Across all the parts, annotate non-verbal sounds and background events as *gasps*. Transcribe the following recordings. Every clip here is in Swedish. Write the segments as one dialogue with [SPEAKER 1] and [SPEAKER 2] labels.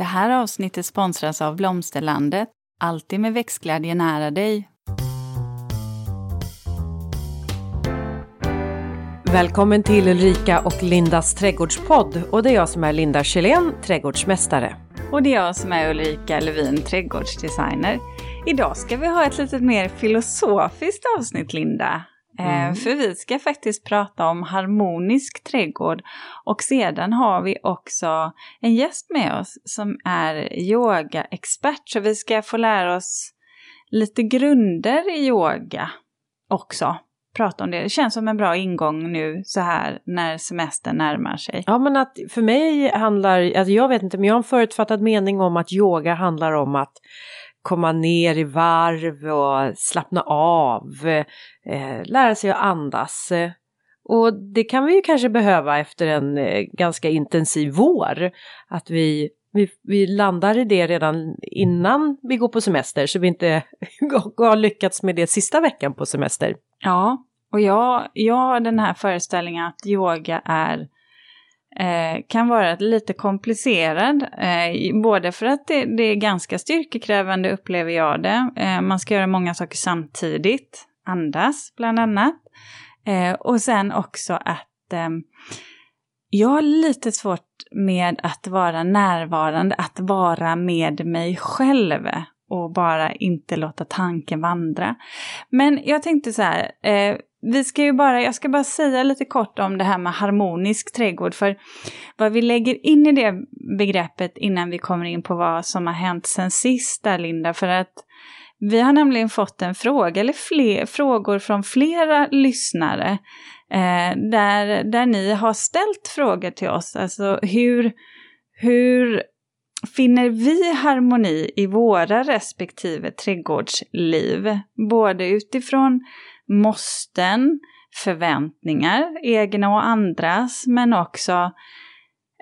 [SPEAKER 1] Det här avsnittet sponsras av Blomsterlandet. Alltid med växtglädje nära dig.
[SPEAKER 2] Välkommen till Ulrika och Lindas trädgårdspodd och det är jag som är Linda Kjellén, trädgårdsmästare.
[SPEAKER 1] Och det är jag som är Ulrika Levin, trädgårdsdesigner. Idag ska vi ha ett lite mer filosofiskt avsnitt, Linda. Eh, mm. För vi ska faktiskt prata om harmonisk trädgård och sedan har vi också en gäst med oss som är yogaexpert. Så vi ska få lära oss lite grunder i yoga också. Prata om det. Det känns som en bra ingång nu så här när semestern närmar sig.
[SPEAKER 2] Ja men att för mig handlar, alltså jag vet inte men jag har en förutfattad mening om att yoga handlar om att komma ner i varv och slappna av, eh, lära sig att andas. Och det kan vi ju kanske behöva efter en eh, ganska intensiv vår. Att vi, vi, vi landar i det redan innan vi går på semester så vi inte *laughs* har lyckats med det sista veckan på semester.
[SPEAKER 1] Ja, och jag, jag har den här föreställningen att yoga är eh, kan vara lite komplicerad. Eh, både för att det, det, är ganska styrkekrävande upplever jag det. Eh, man ska göra många saker samtidigt. Andas bland annat. Eh, och sen också att ehm, jag har lite svårt med att vara närvarande, att vara med mig själv och bara inte låta tanken vandra. Men jag tänkte så här, eh, vi ska ju bara, jag ska bara säga lite kort om det här med harmonisk trädgård, för vad vi lägger in i det begreppet innan vi kommer in på vad som har hänt sen sist där, Linda, för att vi har nämligen fått en fråga, eller fler frågor från flera lyssnare, eh, där, där ni har ställt frågor till oss, alltså hur, hur finner vi harmoni i våra respektive trädgårdsliv, både utifrån måsten, förväntningar, egna och andras, men också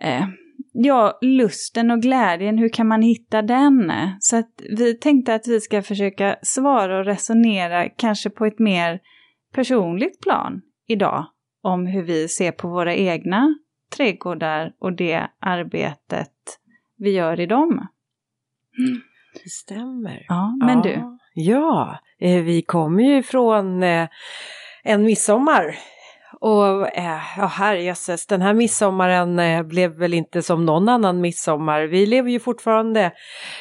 [SPEAKER 1] eh, ja, lusten och glädjen, hur kan man hitta den? Så att vi tänkte att vi ska försöka svara och resonera kanske på ett mer personligt plan idag om hur vi ser på våra egna trädgårdar och det arbetet vi gör i dem.
[SPEAKER 2] Mm. Det stämmer.
[SPEAKER 1] Ja, men ja. du,
[SPEAKER 2] Ja, eh, vi kommer ju från eh, en midsommar. Och eh, ja, herrejösses, den här midsommaren blev väl inte som någon annan midsommar. Vi lever ju fortfarande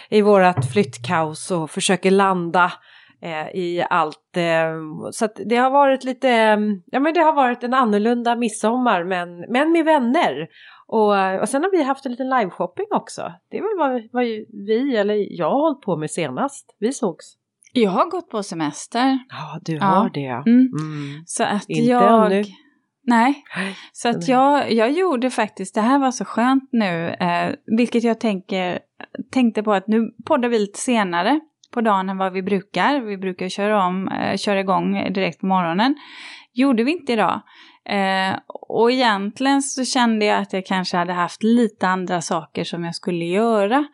[SPEAKER 2] i vårat flyttkaos och försöker landa i allt. så det har varit lite, ja men det har varit en annorlunda midsommar men, men med vänner. Och, och sen har vi haft en liten liveshopping också. Det är väl vad, vad vi, eller jag har hållit på med senast vi sågs.
[SPEAKER 1] Jag har gått på semester.
[SPEAKER 2] Ja, du har ja. det.
[SPEAKER 1] Mm. Mm. Så att Inte jag... ännu. Nej, så att jag, jag gjorde faktiskt, det här var så skönt nu, eh, vilket jag tänker, tänkte på att nu poddar vi lite senare på dagen än vad vi brukar. Vi brukar köra, om, eh, köra igång direkt på morgonen. Gjorde vi inte idag. Eh, och egentligen så kände jag att jag kanske hade haft lite andra saker som jag skulle göra.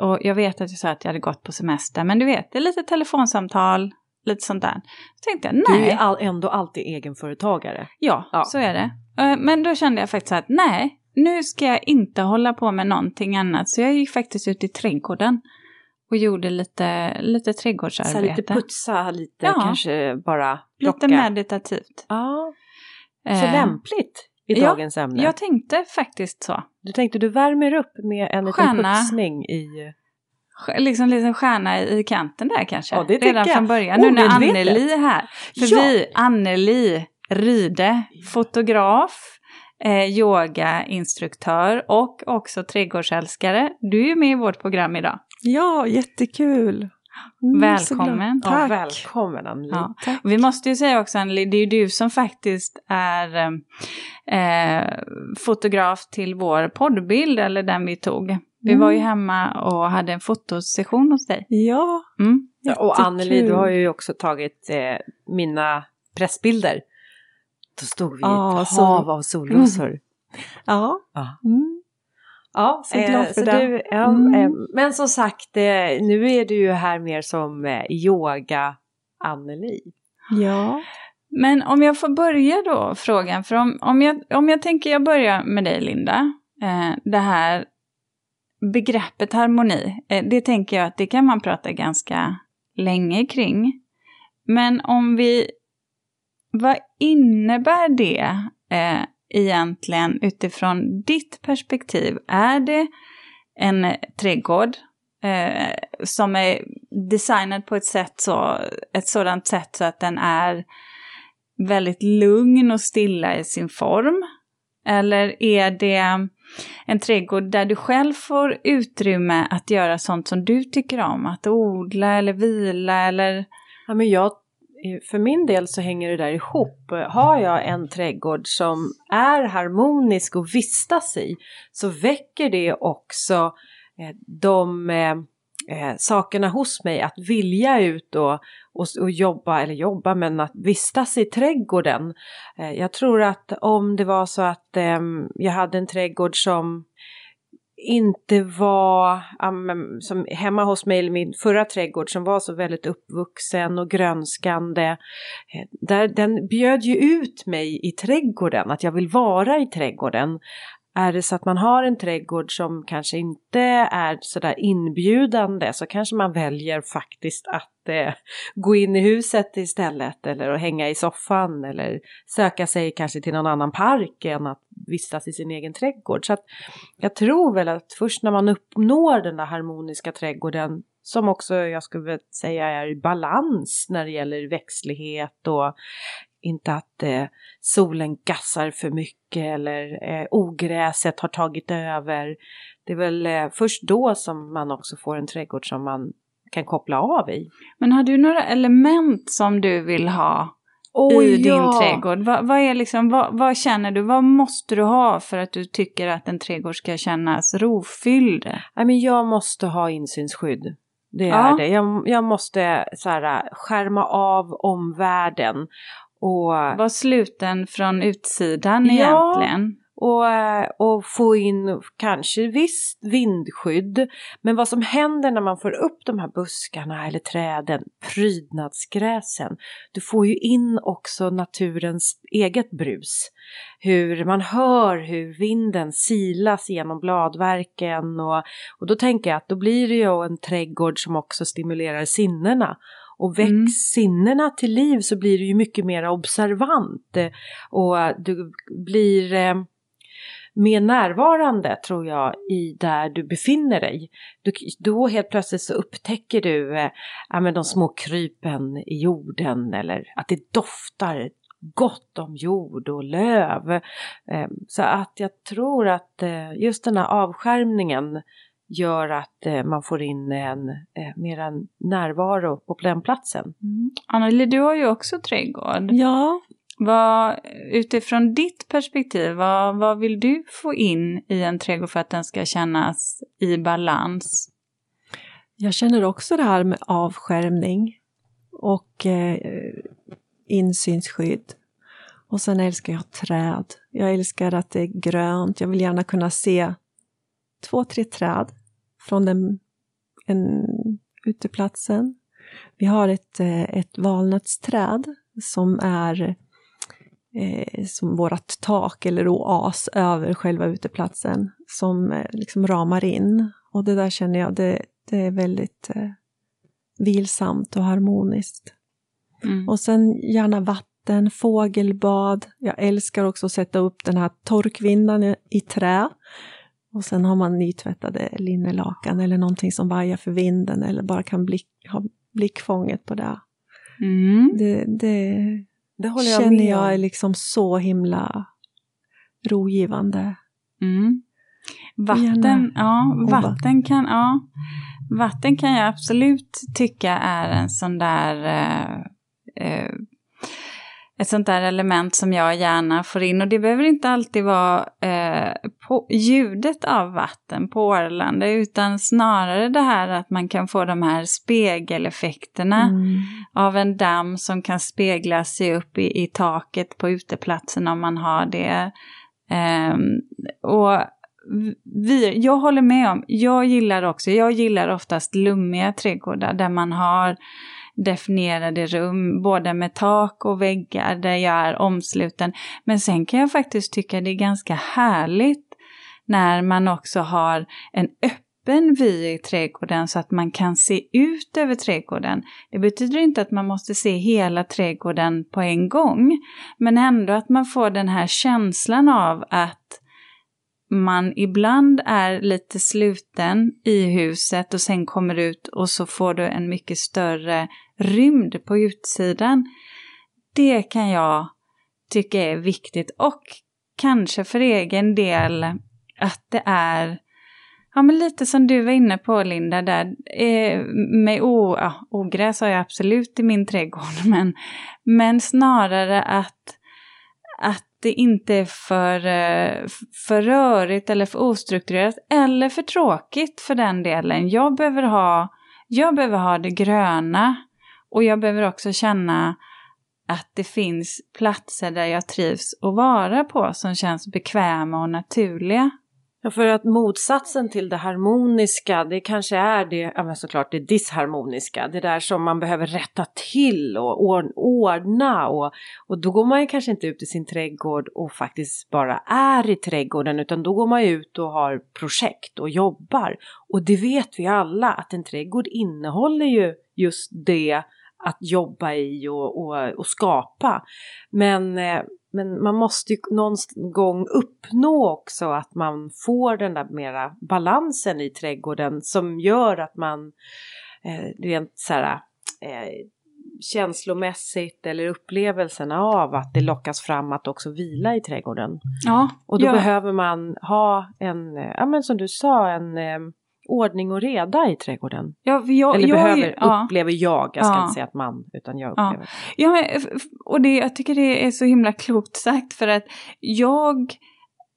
[SPEAKER 1] Och jag vet att jag sa att jag hade gått på semester, men du vet, det är lite telefonsamtal, lite sånt där. Så tänkte jag, nej.
[SPEAKER 2] Du är all, ändå alltid egenföretagare.
[SPEAKER 1] Ja, ja, så är det. Eh, men då kände jag faktiskt att nej, nu ska jag inte hålla på med någonting annat. Så jag gick faktiskt ut i trädgården och gjorde lite, lite trädgårdsarbete. Så
[SPEAKER 2] lite putsa, lite ja. kanske bara
[SPEAKER 1] plocka. Lite meditativt.
[SPEAKER 2] Ja, så eh. lämpligt i dagens
[SPEAKER 1] ja,
[SPEAKER 2] ämne.
[SPEAKER 1] Jag tänkte faktiskt så.
[SPEAKER 2] Du tänkte du värmer upp med en liten putsning i...
[SPEAKER 1] Liksom en liten stjärna i kanten där kanske.
[SPEAKER 2] Ja, det
[SPEAKER 1] Redan
[SPEAKER 2] jag.
[SPEAKER 1] från början. Nu när Anneli är här. För ja. vi, Anneli Ride, fotograf, eh, yogainstruktör och också trädgårdsälskare. Du är ju med i vårt program idag.
[SPEAKER 3] Ja, jättekul.
[SPEAKER 1] Mm, välkommen.
[SPEAKER 2] Ja, välkommen Anneli. Ja.
[SPEAKER 1] Vi måste ju säga också Anneli, det är ju du som faktiskt är eh, fotograf till vår poddbild, eller den vi tog. Vi mm. var ju hemma och hade en fotosession hos dig.
[SPEAKER 3] Ja,
[SPEAKER 1] mm.
[SPEAKER 2] ja Och Anneli, du har ju också tagit eh, mina pressbilder. Då stod vi i ah, ett hav av solrosor. Mm. *laughs*
[SPEAKER 3] Ja.
[SPEAKER 2] ja. Mm. Ja, så glad eh, för så det. Du, ja, mm. eh, men som sagt, eh, nu är du ju här mer som eh, yoga Anneli.
[SPEAKER 3] Ja.
[SPEAKER 1] Men om jag får börja då frågan, för om, om, jag, om jag tänker jag börjar med dig Linda, eh, det här begreppet harmoni, eh, det tänker jag att det kan man prata ganska länge kring. Men om vi, vad innebär det eh, egentligen utifrån ditt perspektiv? Är det en trädgård eh, som är designad på ett, sätt så, ett sådant sätt så att den är väldigt lugn och stilla i sin form? Eller är det en trädgård där du själv får utrymme att göra sånt som du tycker om? Att odla eller vila eller...
[SPEAKER 2] Ja, men jag, för min del så hänger det där ihop. Har jag en trädgård som är harmonisk och vistas i så väcker det också eh, de eh, eh, sakerna hos mig att vilja ut och, och, och, jobba, eller jobba, men att vistas i trädgården. Eh, jag tror att om det var så att eh, jag hade en trädgård som inte var um, som hemma hos mig, min förra trädgård som var så väldigt uppvuxen och grönskande. Eh, där, den bjöd ju ut mig i trädgården, att jag vill vara i trädgården. Är det så att man har en trädgård som kanske inte är sådär inbjudande så kanske man väljer faktiskt att eh, gå in i huset istället eller att hänga i soffan eller söka sig kanske till någon annan park än att vistas i sin egen trädgård. Så att jag tror väl att först när man uppnår den där harmoniska trädgården som också jag skulle säga är i balans när det gäller växtlighet och inte att eh, solen gassar för mycket eller eh, ogräset har tagit över. Det är väl eh, först då som man också får en trädgård som man kan koppla av i.
[SPEAKER 1] Men har du några element som du vill ha oh, i ja. din trädgård? Vad, vad är liksom, vad, vad, känner du, vad måste du ha för att du tycker att en trädgård ska kännas rofylld?
[SPEAKER 2] Men jag måste ha insynsskydd. Det är ja. det. Jag, jag måste så här, skärma av omvärlden
[SPEAKER 1] och, Var sluten från utsidan ja, egentligen.
[SPEAKER 2] Och, och få in kanske visst vindskydd. Men vad som händer när man får upp de här buskarna eller träden, prydnadsgräsen. Du får ju in också naturens eget brus. Hur man hör hur vinden silas genom bladverken och, och då tänker jag att då blir det ju en trädgård som också stimulerar sinnena och väcks mm. sinnena till liv så blir du ju mycket mer observant eh, och du blir eh, mer närvarande tror jag i där du befinner dig. Du, då helt plötsligt så upptäcker du eh, ja, de små krypen i jorden eller att det doftar gott om jord och löv. Eh, så att jag tror att eh, just den här avskärmningen gör att eh, man får in en eh, mera närvaro på den platsen.
[SPEAKER 1] Mm. Anneli, du har ju också trädgård.
[SPEAKER 3] Ja.
[SPEAKER 1] Vad, utifrån ditt perspektiv, vad, vad vill du få in i en trädgård för att den ska kännas i balans?
[SPEAKER 3] Jag känner också det här med avskärmning och eh, insynsskydd. Och sen älskar jag träd. Jag älskar att det är grönt. Jag vill gärna kunna se två, tre träd från den en, uteplatsen. Vi har ett, eh, ett valnötsträd som är eh, som vårt tak eller oas över själva uteplatsen som eh, liksom ramar in. Och det där känner jag, det, det är väldigt eh, vilsamt och harmoniskt. Mm. Och sen gärna vatten, fågelbad. Jag älskar också att sätta upp den här torkvindan i trä och sen har man nytvättade linnelakan eller någonting som vajar för vinden eller bara kan blick, ha blickfånget på det. Mm. Det, det, det jag känner jag är liksom så himla rogivande.
[SPEAKER 1] Mm. Vatten, ja, vatten kan, ja, vatten kan jag absolut tycka är en sån där eh, eh, ett sånt där element som jag gärna får in. Och det behöver inte alltid vara eh, på ljudet av vatten porlande, utan snarare det här att man kan få de här spegeleffekterna mm. av en damm som kan spegla sig upp i, i taket på uteplatsen om man har det. Eh, och vi, jag håller med om, jag gillar också, jag gillar oftast lummiga trädgårdar där man har definierade rum, både med tak och väggar där jag är omsluten. Men sen kan jag faktiskt tycka det är ganska härligt när man också har en öppen vy i trädgården så att man kan se ut över trädgården. Det betyder inte att man måste se hela trädgården på en gång, men ändå att man får den här känslan av att man ibland är lite sluten i huset och sen kommer ut och så får du en mycket större rymd på utsidan. Det kan jag tycka är viktigt och kanske för egen del att det är Ja, men lite som du var inne på Linda där. Eh, med o, ja, ogräs har jag absolut i min trädgård, *laughs* men, men snarare att, att det inte är för, eh, för rörigt eller för ostrukturerat eller för tråkigt för den delen. Jag behöver ha, jag behöver ha det gröna och jag behöver också känna att det finns platser där jag trivs att vara på som känns bekväma och naturliga.
[SPEAKER 2] Ja, för att motsatsen till det harmoniska, det kanske är det, ja men såklart det disharmoniska, det där som man behöver rätta till och ordna och, och då går man ju kanske inte ut i sin trädgård och faktiskt bara är i trädgården utan då går man ut och har projekt och jobbar. Och det vet vi alla att en trädgård innehåller ju just det att jobba i och, och, och skapa. Men eh, men man måste ju någon gång uppnå också att man får den där mera balansen i trädgården som gör att man eh, rent så här, eh, känslomässigt eller upplevelsen av att det lockas fram att också vila i trädgården.
[SPEAKER 1] Ja,
[SPEAKER 2] och då
[SPEAKER 1] ja.
[SPEAKER 2] behöver man ha en, ja men som du sa, en eh, ordning och reda i trädgården.
[SPEAKER 1] Ja, jag,
[SPEAKER 2] Eller
[SPEAKER 1] jag,
[SPEAKER 2] behöver,
[SPEAKER 1] ja.
[SPEAKER 2] upplever jag, jag ska
[SPEAKER 1] Ja.
[SPEAKER 2] inte säga att man, utan jag
[SPEAKER 1] Ja.
[SPEAKER 2] upplever.
[SPEAKER 1] Ja, men, och det, jag tycker det är så himla klokt sagt för att jag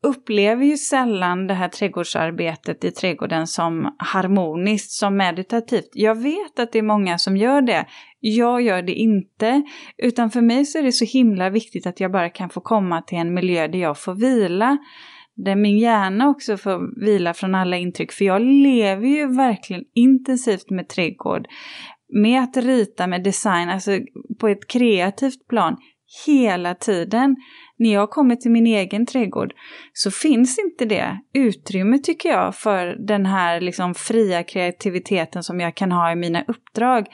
[SPEAKER 1] upplever ju sällan det här trädgårdsarbetet i trädgården som harmoniskt, som meditativt. Jag vet att det är många som gör det. Jag gör det inte. Utan för mig så är det så himla viktigt att jag bara kan få komma till en miljö där jag får vila. Där min hjärna också får vila från alla intryck. För jag lever ju verkligen intensivt med trädgård. Med att rita, med design, alltså på ett kreativt plan hela tiden. När jag kommer till min egen trädgård så finns inte det utrymme tycker jag för den här liksom fria kreativiteten som jag kan ha i mina uppdrag.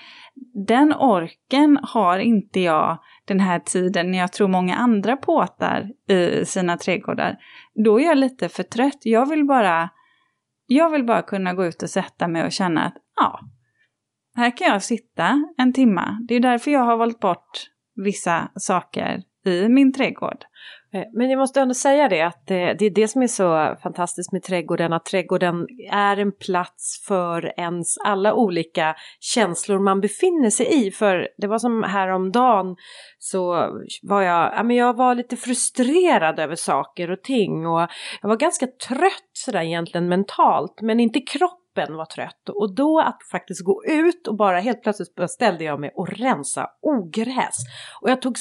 [SPEAKER 1] Den orken har inte jag den här tiden när jag tror många andra påtar i sina trädgårdar. Då är jag lite för trött. Jag vill bara, jag vill bara kunna gå ut och sätta mig och känna att ja, här kan jag sitta en timma. Det är därför jag har valt bort vissa saker i min trädgård.
[SPEAKER 2] Eh, men jag måste ändå säga det att eh, det är det som är så fantastiskt med trädgården, att trädgården är en plats för ens alla olika känslor man befinner sig i. För det var som häromdagen så var jag, ja men jag var lite frustrerad över saker och ting och jag var ganska trött sådär egentligen mentalt, men inte kroppen var trött. Och då att faktiskt gå ut och bara helt plötsligt ställde jag mig och rensa ogräs. Och jag tog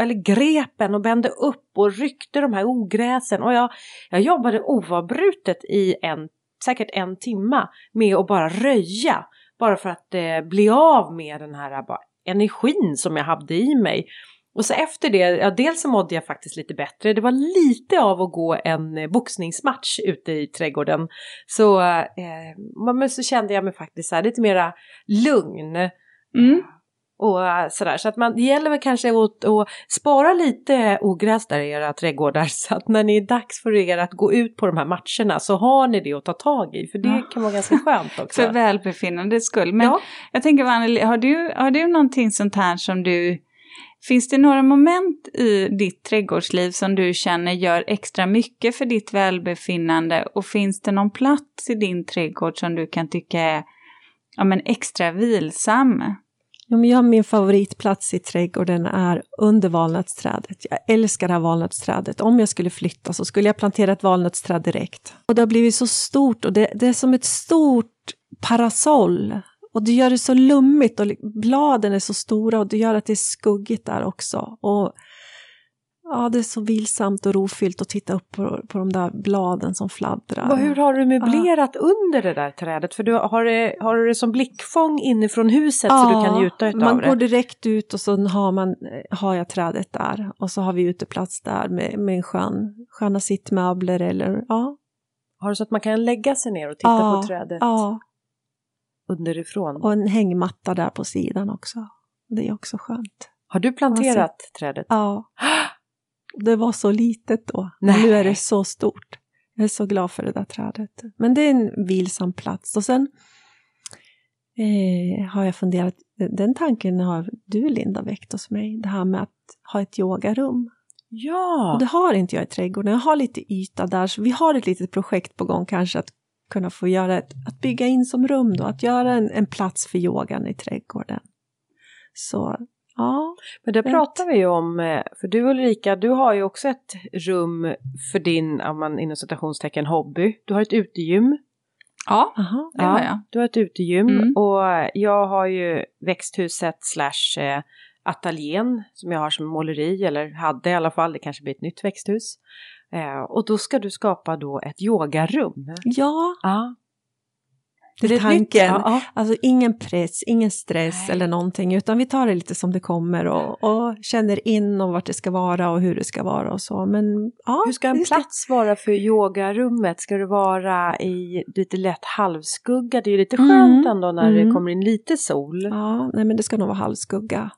[SPEAKER 2] eller grepen och bände upp och ryckte de här ogräsen och jag, jag jobbade oavbrutet i en, säkert en timma med att bara röja. Bara för att eh, bli av med den här bara, energin som jag hade i mig. Och så efter det, ja dels så mådde jag faktiskt lite bättre. Det var lite av att gå en eh, boxningsmatch ute i trädgården. Så, eh, men så kände jag mig faktiskt så här, lite mera lugn.
[SPEAKER 1] Mm.
[SPEAKER 2] Och eh, sådär, så att man, det gäller väl kanske att, att spara lite ogräs där i era trädgårdar *laughs* så att när det är dags för er att gå ut på de här matcherna så har ni det att ta tag i för det
[SPEAKER 1] Ja.
[SPEAKER 2] kan vara ganska skönt *laughs* också.
[SPEAKER 1] För välbefinnandets skull. Men
[SPEAKER 2] ja.
[SPEAKER 1] jag tänker Anneli, har du, har du någonting sånt här som du... Finns det några moment i ditt trädgårdsliv som du känner gör extra mycket för ditt välbefinnande? Och finns det någon plats i din trädgård som du kan tycka är ja, men extra vilsam?
[SPEAKER 3] Ja, men jag, min favoritplats i trädgården är under valnötsträdet. Jag älskar det här valnötsträdet. Om jag skulle flytta så skulle jag plantera ett valnötsträd direkt. Och det har blivit så stort och det, det är som ett stort parasoll. Och det gör det så lummigt och bladen är så stora och det gör att det är skuggigt där också. Och ja, det är så vilsamt och rofyllt att titta upp på, på de där bladen som fladdrar.
[SPEAKER 2] Vad, hur har du möblerat under det där trädet? För du har, det, har du det som blickfång inifrån huset så du kan njuta utav
[SPEAKER 3] man
[SPEAKER 2] det?
[SPEAKER 3] går direkt ut och så har, man, har jag trädet där. Och så har vi uteplats där med, med en skön, sköna sittmöbler eller ja.
[SPEAKER 2] Har du så att man kan lägga sig ner och titta
[SPEAKER 3] Ja,
[SPEAKER 2] på trädet
[SPEAKER 3] Ja,
[SPEAKER 2] underifrån?
[SPEAKER 3] och en hängmatta där på sidan också. Det är också skönt.
[SPEAKER 2] Har du planterat trädet?
[SPEAKER 3] Ja. Det var så litet då.
[SPEAKER 2] Nej.
[SPEAKER 3] Nu är det så stort. Jag är så glad för det där trädet. Men det är en vilsam plats. Och sen eh, har jag funderat, den tanken har du Linda väckt hos mig, det här med att ha ett yogarum.
[SPEAKER 2] Ja!
[SPEAKER 3] Och det har inte jag i trädgården. Jag har lite yta där, så vi har ett litet projekt på gång kanske att kunna få göra ett, att bygga in som rum då, att göra en, en plats för yogan i trädgården. Så ja,
[SPEAKER 2] Men det
[SPEAKER 3] Rätt.
[SPEAKER 2] pratar vi ju om, eh, för du Ulrika, du har ju också ett rum för din, om man inom citationstecken, hobby. Du har ett utegym.
[SPEAKER 1] Ja,
[SPEAKER 3] aha.
[SPEAKER 1] det har jag.
[SPEAKER 2] Du har ett utegym
[SPEAKER 1] Mm.
[SPEAKER 2] och jag har ju växthuset slash eh, ateljén som jag har som måleri, eller hade i alla fall, det kanske blir ett nytt växthus. Eh, och då ska du skapa då ett yogarum.
[SPEAKER 3] Ja,
[SPEAKER 2] Ja.
[SPEAKER 3] det är tanken.
[SPEAKER 2] Ja, ja.
[SPEAKER 3] Alltså ingen press, ingen stress
[SPEAKER 2] Nej.
[SPEAKER 3] eller någonting, utan vi tar det lite som det kommer och, och känner in och vart det ska vara och hur det ska vara och så. Men ja,
[SPEAKER 2] Hur ska en
[SPEAKER 3] det
[SPEAKER 2] plats vara för yogarummet? Ska det vara i lite lätt halvskugga? Det är ju lite
[SPEAKER 3] Mm.
[SPEAKER 2] skönt ändå när det
[SPEAKER 3] Mm.
[SPEAKER 2] kommer in lite sol.
[SPEAKER 3] Ja, nej men det ska nog vara halvskugga.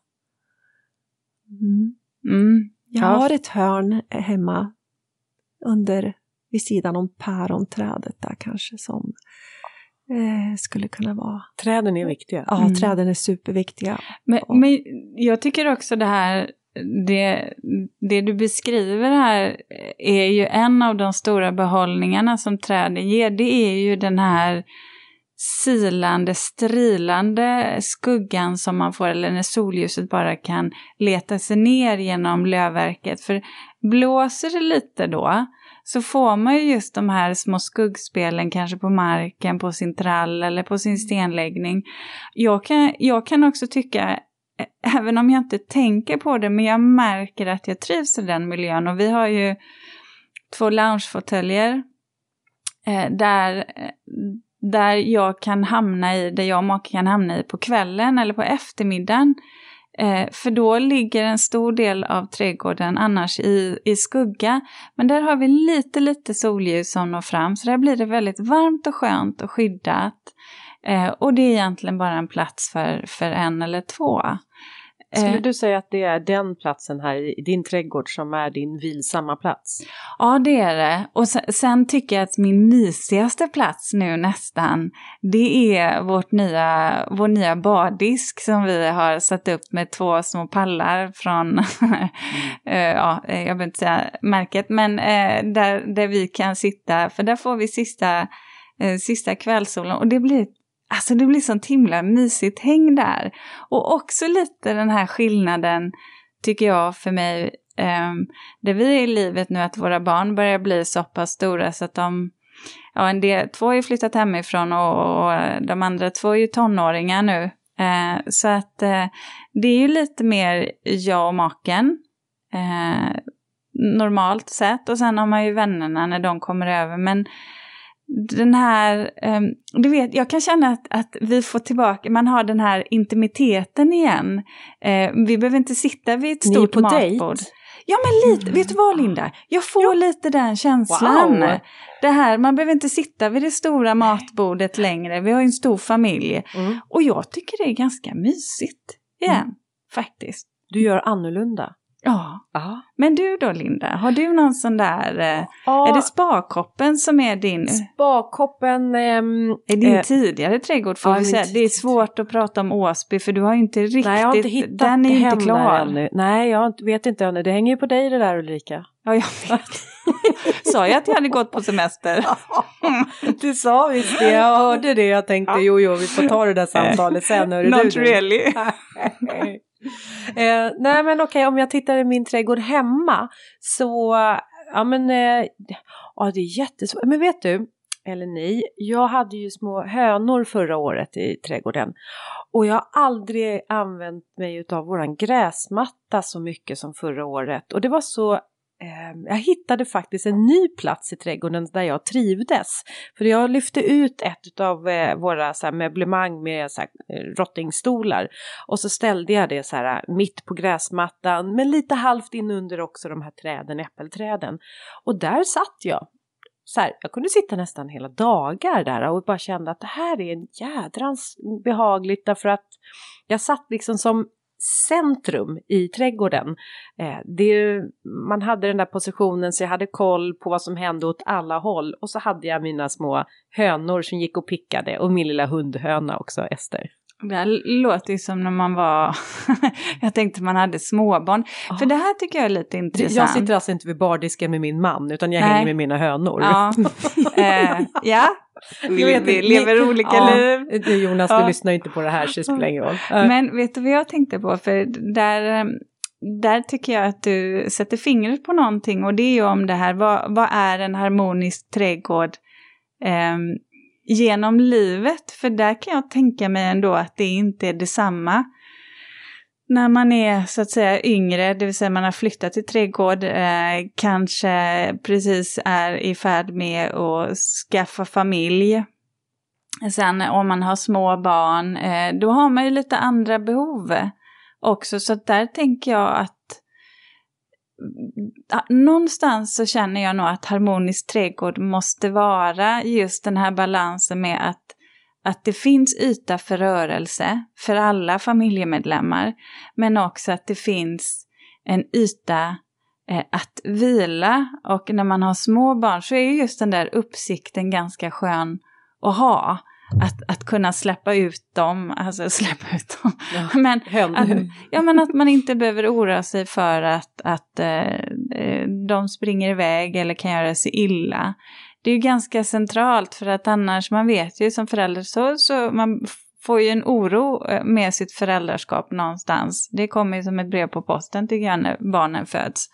[SPEAKER 3] Mm.
[SPEAKER 1] Mm.
[SPEAKER 3] Jag
[SPEAKER 2] Ja.
[SPEAKER 3] har ett hörn hemma under, vid sidan om päronträdet där kanske som eh, skulle kunna vara.
[SPEAKER 2] Träden är viktiga.
[SPEAKER 3] Ja,
[SPEAKER 1] Mm.
[SPEAKER 3] träden är superviktiga.
[SPEAKER 1] Men,
[SPEAKER 3] Och-
[SPEAKER 1] men jag tycker också det här, det, det du beskriver här är ju en av de stora behållningarna som träden ger. Det är ju den här silande, strilande skuggan som man får, eller när solljuset bara kan leta sig ner genom lövverket. För blåser det lite då, så får man ju just de här små skuggspelen kanske på marken, på sin trall eller på sin stenläggning. Jag kan, jag kan också tycka, eh, även om jag inte tänker på det, men jag märker att jag trivs i den miljön. Och vi har ju två loungefåtöljer eh, där, eh, där jag kan hamna i, där jag och maken kan hamna i på kvällen eller på eftermiddagen. Eh, för då ligger en stor del av trädgården annars i, i skugga. Men där har vi lite, lite solljus som når fram. Så där blir det väldigt varmt och skönt och skyddat. Eh, och det är egentligen bara en plats för, för en eller två.
[SPEAKER 2] Skulle
[SPEAKER 1] Eh,
[SPEAKER 2] du säga att det är den platsen här i din trädgård som är din vilsamma plats?
[SPEAKER 1] Ja, det är det. Och sen, sen tycker jag att min mysigaste plats nu nästan, det är vårt nya, vår nya baddisk som vi har satt upp med två små pallar från, *laughs* eh, ja, jag behöver inte säga märket, men eh, där, där vi kan sitta, för där får vi sista, eh, sista kvällssolen och det blir Alltså det blir sånt himla mysigt häng där. Och också lite den här skillnaden tycker jag för mig um, där vi är i livet nu att våra barn börjar bli så pass stora så att de, ja en del, två har ju flyttat hemifrån och, och de andra två är ju tonåringar nu. Eh, så att eh, det är ju lite mer jag och maken. Eh, normalt sett och sen har man ju vännerna när de kommer över men den här, um, du vet, jag kan känna att, att vi får tillbaka, man har den här intimiteten igen. Eh, vi behöver inte sitta vid ett
[SPEAKER 2] Ni är
[SPEAKER 1] stort
[SPEAKER 2] på
[SPEAKER 1] matbord.
[SPEAKER 2] dejt?
[SPEAKER 1] Ja men lite, vet du vad Linda? Jag får lite den känslan.
[SPEAKER 2] Wow.
[SPEAKER 1] Det här, man behöver inte sitta vid det stora matbordet längre, vi har ju en stor familj.
[SPEAKER 2] Mm.
[SPEAKER 1] Och jag tycker det är ganska mysigt igen,
[SPEAKER 2] Mm.
[SPEAKER 1] faktiskt.
[SPEAKER 2] Du gör annorlunda.
[SPEAKER 1] Ja.
[SPEAKER 2] Ja.
[SPEAKER 1] Men du då Linda, har du någon sån där, eh, är det spakoppen som är din,
[SPEAKER 2] Spakoppen... ehm,
[SPEAKER 1] är din
[SPEAKER 2] eh,
[SPEAKER 1] tidigare trädgård får
[SPEAKER 2] ja,
[SPEAKER 1] vi säga? Det är svårt att prata om Åsby för du har ju inte riktigt,
[SPEAKER 2] Nej, jag har inte hittat
[SPEAKER 1] den är ju inte klar.
[SPEAKER 2] ännu. Nej, jag vet inte ännu. Det hänger ju på dig det där Ulrika.
[SPEAKER 1] Ja, jag vet. *laughs* Sa jag att jag hade gått på semester? *laughs*
[SPEAKER 2] Du sa visst det, jag hörde det. Jag tänkte jo, jo, vi får ta det där samtalet sen. Hörru,
[SPEAKER 1] Not
[SPEAKER 2] du.
[SPEAKER 1] really. *laughs*
[SPEAKER 2] eh, nej men okej, om jag tittar i min trädgård hemma så, ja men, eh, ja det är jättesvårt. Men vet du, eller ni, jag hade ju små hönor förra året i trädgården. Och jag har aldrig använt mig av våran gräsmatta så mycket som förra året. Och det var så Ehm, jag hittade faktiskt en ny plats i trädgården där jag trivdes. För jag lyfte ut ett av eh, våra så här, möblemang med så här, eh, rottingstolar och så ställde jag det så här eh, mitt på gräsmattan men lite halvt in under också de här träden, äppelträden. Och där satt jag. så här, jag kunde sitta nästan hela dagar där och bara kände att det här är en jädrans behagligt därför att jag satt liksom som centrum i trädgården. Eh, det, man hade den där positionen så jag hade koll på vad som hände åt alla håll och så hade jag mina små hönor som gick och pickade och min lilla hundhöna också, Ester.
[SPEAKER 1] Det här låter ju som när man var, *laughs* jag tänkte man hade småbarn. Oh. För det här tycker jag är lite intressant.
[SPEAKER 2] Jag sitter alltså inte vid bardisken med min man utan jag Nej. hänger med mina hönor.
[SPEAKER 1] Ja, *laughs* eh, ja. Vi, vet, vi lever olika ja, liv.
[SPEAKER 2] Du Jonas, ja. du lyssnar inte på det här så det spelar ingen roll.
[SPEAKER 1] Men vet du vad jag tänkte på? För där, där tycker jag att du sätter fingret på någonting och det är ju om det här, vad, vad är en harmonisk trädgård? Um, genom livet. För där kan jag tänka mig ändå att det inte är detsamma. När man är så att säga yngre, det vill säga man har flyttat till trädgård, eh, kanske precis är i färd med att skaffa familj. Sen om man har små barn, eh, då har man ju lite andra behov också. Så där tänker jag att någonstans så känner jag nog att harmonisk trädgård måste vara just den här balansen med att, att det finns yta för rörelse för alla familjemedlemmar, men också att det finns en yta eh, att vila. Och när man har små barn så är just den där uppsikten ganska skön att ha att, att kunna släppa ut dem, alltså släppa ut dem. Ja, *laughs* men, att, ja, men att man inte behöver oroa sig för att, att eh, de springer iväg eller kan göra sig illa. Det är ju ganska centralt för att annars, man vet ju som förälder så, så man får ju en oro eh, med sitt föräldraskap någonstans. Det kommer ju som ett brev på posten tycker jag när barnen föds.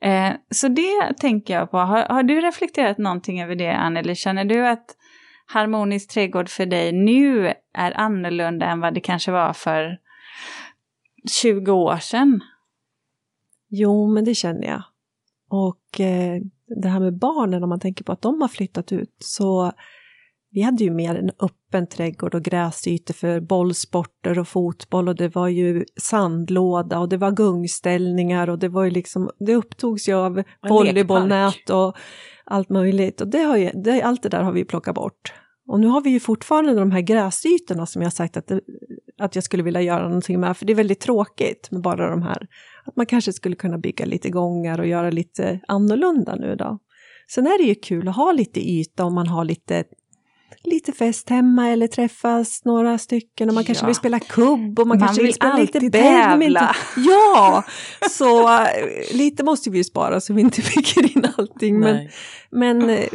[SPEAKER 1] Eh, så det tänker jag på. Har, har, du reflekterat någonting över det Ann, eller känner du att harmonisk trädgård för dig nu är annorlunda än vad det kanske var för 20 år sedan?
[SPEAKER 3] Jo, men det känner jag. Och eh, det här med barnen, om man tänker på att de har flyttat ut, så vi hade ju mer en öppen trädgård och gräsytor för bollsporter och fotboll och det var ju sandlåda och det var gungställningar och det var ju liksom, det upptogs ju av volleybollnät och allt möjligt och det har ju, det, allt det där har vi plockat bort. Och nu har vi ju fortfarande de här gräsytorna som jag sagt att, det, att jag skulle vilja göra någonting med, för det är väldigt tråkigt med bara de här. Att man kanske skulle kunna bygga lite gångar och göra lite annorlunda nu då. Sen är det ju kul att ha lite yta om man har lite lite fest hemma eller träffas några stycken och man ja. kanske vill spela kubb och man, man kanske vill, spela lite badminton. *laughs* Ja, så äh, lite måste vi ju spara så vi inte *laughs* bygger in allting. Men, men äh,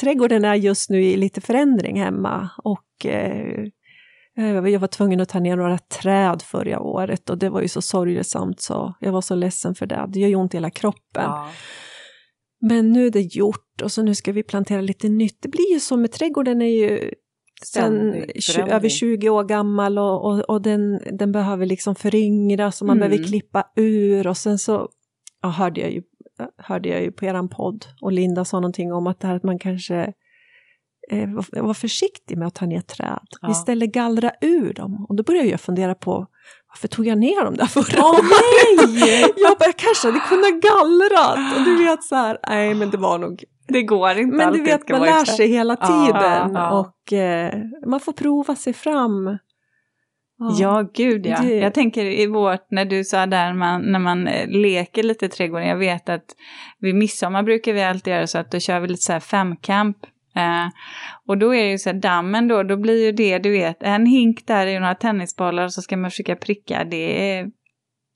[SPEAKER 3] trädgården är just nu i lite förändring hemma och äh, jag var tvungen att ta ner några träd förra året och det var ju så sorgesamt så jag var så ledsen för det. Det gör ju ont i hela kroppen. Ja. Men nu är det gjort och så nu ska vi plantera lite nytt. Det blir ju så med trädgården är ju sen över 20 år gammal och, och, och, den, den behöver liksom föryngras och man mm. behöver klippa ur och sen så ja, hörde, jag ju, hörde jag ju på eran podd och Linda sa någonting om att det här att man kanske eh, var, var försiktig med att ta ner träd. Ja. Istället gallra ur dem. Och då började jag fundera på varför tog jag ner dem där förra
[SPEAKER 1] oh, nej! *laughs*
[SPEAKER 3] jag bara, jag kanske hade kunnat gallrat. Och du vet så här, nej men det var nog
[SPEAKER 1] det går inte
[SPEAKER 3] Men du vet, man lär sig hela tiden ja, ja. och eh, man får prova sig fram.
[SPEAKER 1] Ja, ja gud ja. Det... Jag tänker i vårt, när du sa där man, när man eh, leker lite i trädgården, jag vet att vid midsommar brukar vi alltid göra så att då kör vi lite så här femkamp Eh, och då är ju så här, dammen då, då blir ju det, du vet, en hink där i några tennisbollar och så ska man försöka pricka. Det är,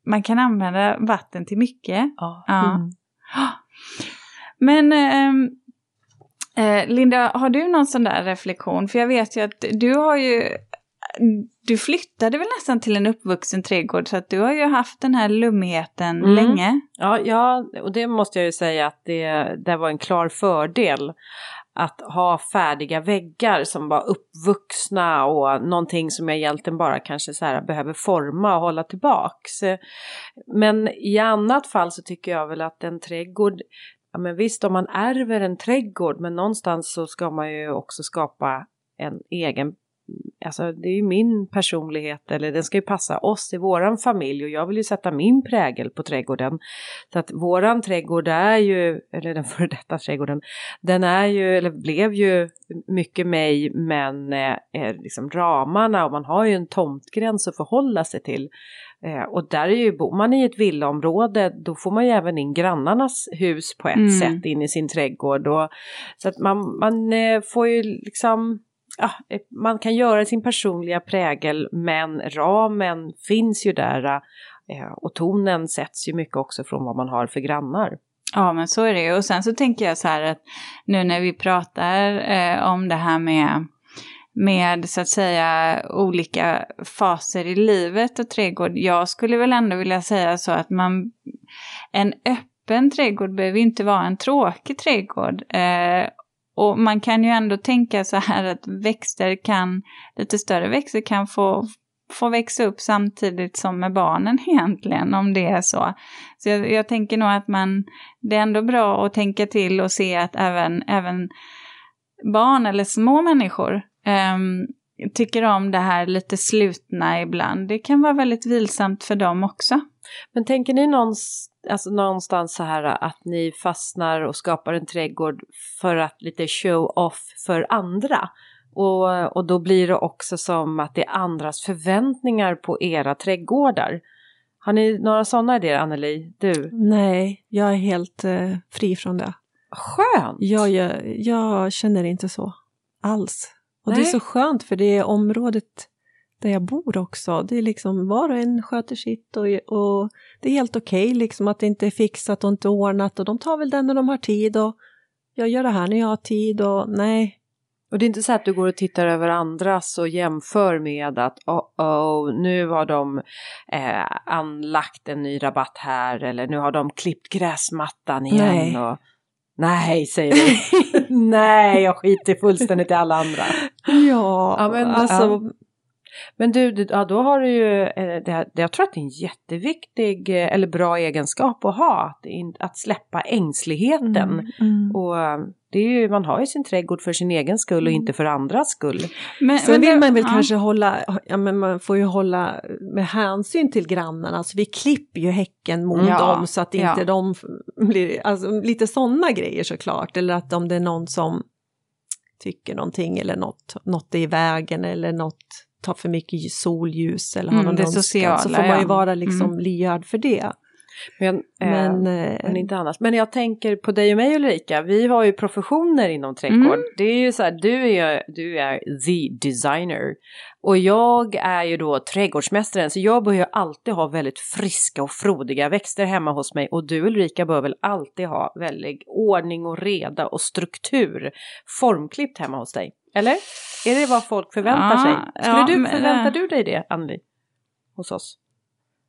[SPEAKER 1] man kan använda vatten till mycket.
[SPEAKER 2] Ja. ja. Mm.
[SPEAKER 1] Men ehm, eh, Linda, har du någon sån där reflektion? För jag vet ju att du har ju du flyttade väl nästan till en uppvuxen trädgård så att du har ju haft den här lummigheten mm. länge.
[SPEAKER 2] Ja, ja, och det måste jag ju säga att det, det var en klar fördel att ha färdiga väggar som var uppvuxna och någonting som jag egentligen bara kanske så här behöver forma och hålla tillbaks. Men i annat fall så tycker jag väl att en trädgård, ja men visst om man ärver en trädgård men någonstans så ska man ju också skapa en egen alltså det är ju min personlighet eller den ska ju passa oss i våran familj och jag vill ju sätta min prägel på trädgården. Så att våran trädgård är ju, eller den *laughs* före detta trädgården, den är ju, eller blev ju mycket mig men eh, liksom ramarna och man har ju en tomtgräns att förhålla sig till. Eh, och där är ju, bor man i ett villaområde då får man ju även in grannarnas hus på ett mm. sätt in i sin trädgård. Och, så att man, man eh, får ju liksom ja, eh, man kan göra sin personliga prägel men ramen finns ju där eh, och tonen sätts ju mycket också från vad man har för grannar.
[SPEAKER 1] Ja men så är det ju och sen så tänker jag så här att nu när vi pratar eh, om det här med med så att säga olika faser i livet och trädgård. Jag skulle väl ändå vilja säga så att man en öppen trädgård behöver inte vara en tråkig trädgård. Eh, och man kan ju ändå tänka så här att växter kan, lite större växter kan få, få växa upp samtidigt som med barnen *laughs* egentligen, om det är så. Så jag, jag, tänker nog att man, det är ändå bra att tänka till och se att även, även barn eller små människor um, tycker om det här lite slutna ibland. Det kan vara väldigt vilsamt för dem också.
[SPEAKER 2] Men tänker ni någonstans, alltså någonstans så här att ni fastnar och skapar en trädgård för att lite show off för andra? Och, och då blir det också som att det är andras förväntningar på era trädgårdar. Har ni några sådana idéer, Anneli? Du?
[SPEAKER 3] Nej, jag är helt eh, fri från det.
[SPEAKER 2] Skönt!
[SPEAKER 3] Jag, jag, jag känner inte så alls. Och Nej. det är så skönt för det är området där jag bor också. Det är liksom var och en sköter sitt och, och det är helt okej okay, liksom att det inte är fixat och inte ordnat och de tar väl den när de har tid och jag gör det här när jag har tid och nej.
[SPEAKER 2] Och det är inte så att du går och tittar över andras och jämför med att oh, oh nu har de eh, anlagt en ny rabatt här eller nu har de klippt gräsmattan igen. Nej. Och, Nej, säger du. *laughs* Nej, jag skiter fullständigt i alla andra.
[SPEAKER 3] Ja, ja men, alltså. Ja.
[SPEAKER 2] Men du, ja, då har du ju, eh, det, jag tror att det är en jätteviktig eh, eller bra egenskap att ha, att, att släppa ängsligheten. Mm, mm. Och det är ju, man har ju sin trädgård för sin egen skull och mm. inte för andras skull.
[SPEAKER 3] Men, Sen men vill man väl ja. kanske hålla, ja men man får ju hålla med hänsyn till grannarna, alltså vi klipper ju häcken mot ja, dem så att inte ja. de blir, alltså lite sådana grejer såklart, eller att om det är någon som tycker någonting eller något, något är i vägen eller något tar för mycket solljus eller har mm, någon önskan, så får man ju vara liksom mm. lyhörd för det.
[SPEAKER 2] Men, men, eh, men, inte annars. Men jag tänker på dig och mig Ulrika, vi har ju professioner inom trädgård. Mm. Det är ju så här, du är, du är the designer. Och jag är ju då trädgårdsmästaren, så jag bör ju alltid ha väldigt friska och frodiga växter hemma hos mig. Och du Ulrika bör väl alltid ha väldigt ordning och reda och struktur formklippt hemma hos dig? Eller? Är det vad folk förväntar ja, sig? Skulle ja, du, förväntar men, du dig det, Anneli? Hos oss?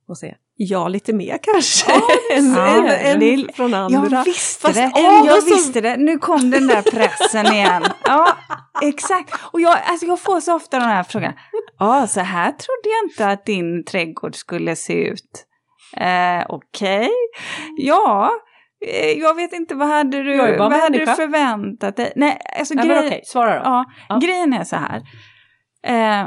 [SPEAKER 2] Hos er?
[SPEAKER 3] Ja, lite mer kanske oh, än, ja, än, *laughs* än från andra.
[SPEAKER 1] Jag visste Fast det, oh, jag visste det. Nu kom den där pressen igen. Ja, exakt. Och jag, alltså jag får så ofta de här frågorna. Ja, så här trodde jag inte att din trädgård skulle se ut. Eh, Okej, okay. ja. Eh, jag vet inte, vad hade du, vad hade du förväntat dig? Nej, alltså
[SPEAKER 2] ja, grejen, okay. Svara då.
[SPEAKER 1] Ja, ja. Grejen är så här. Eh,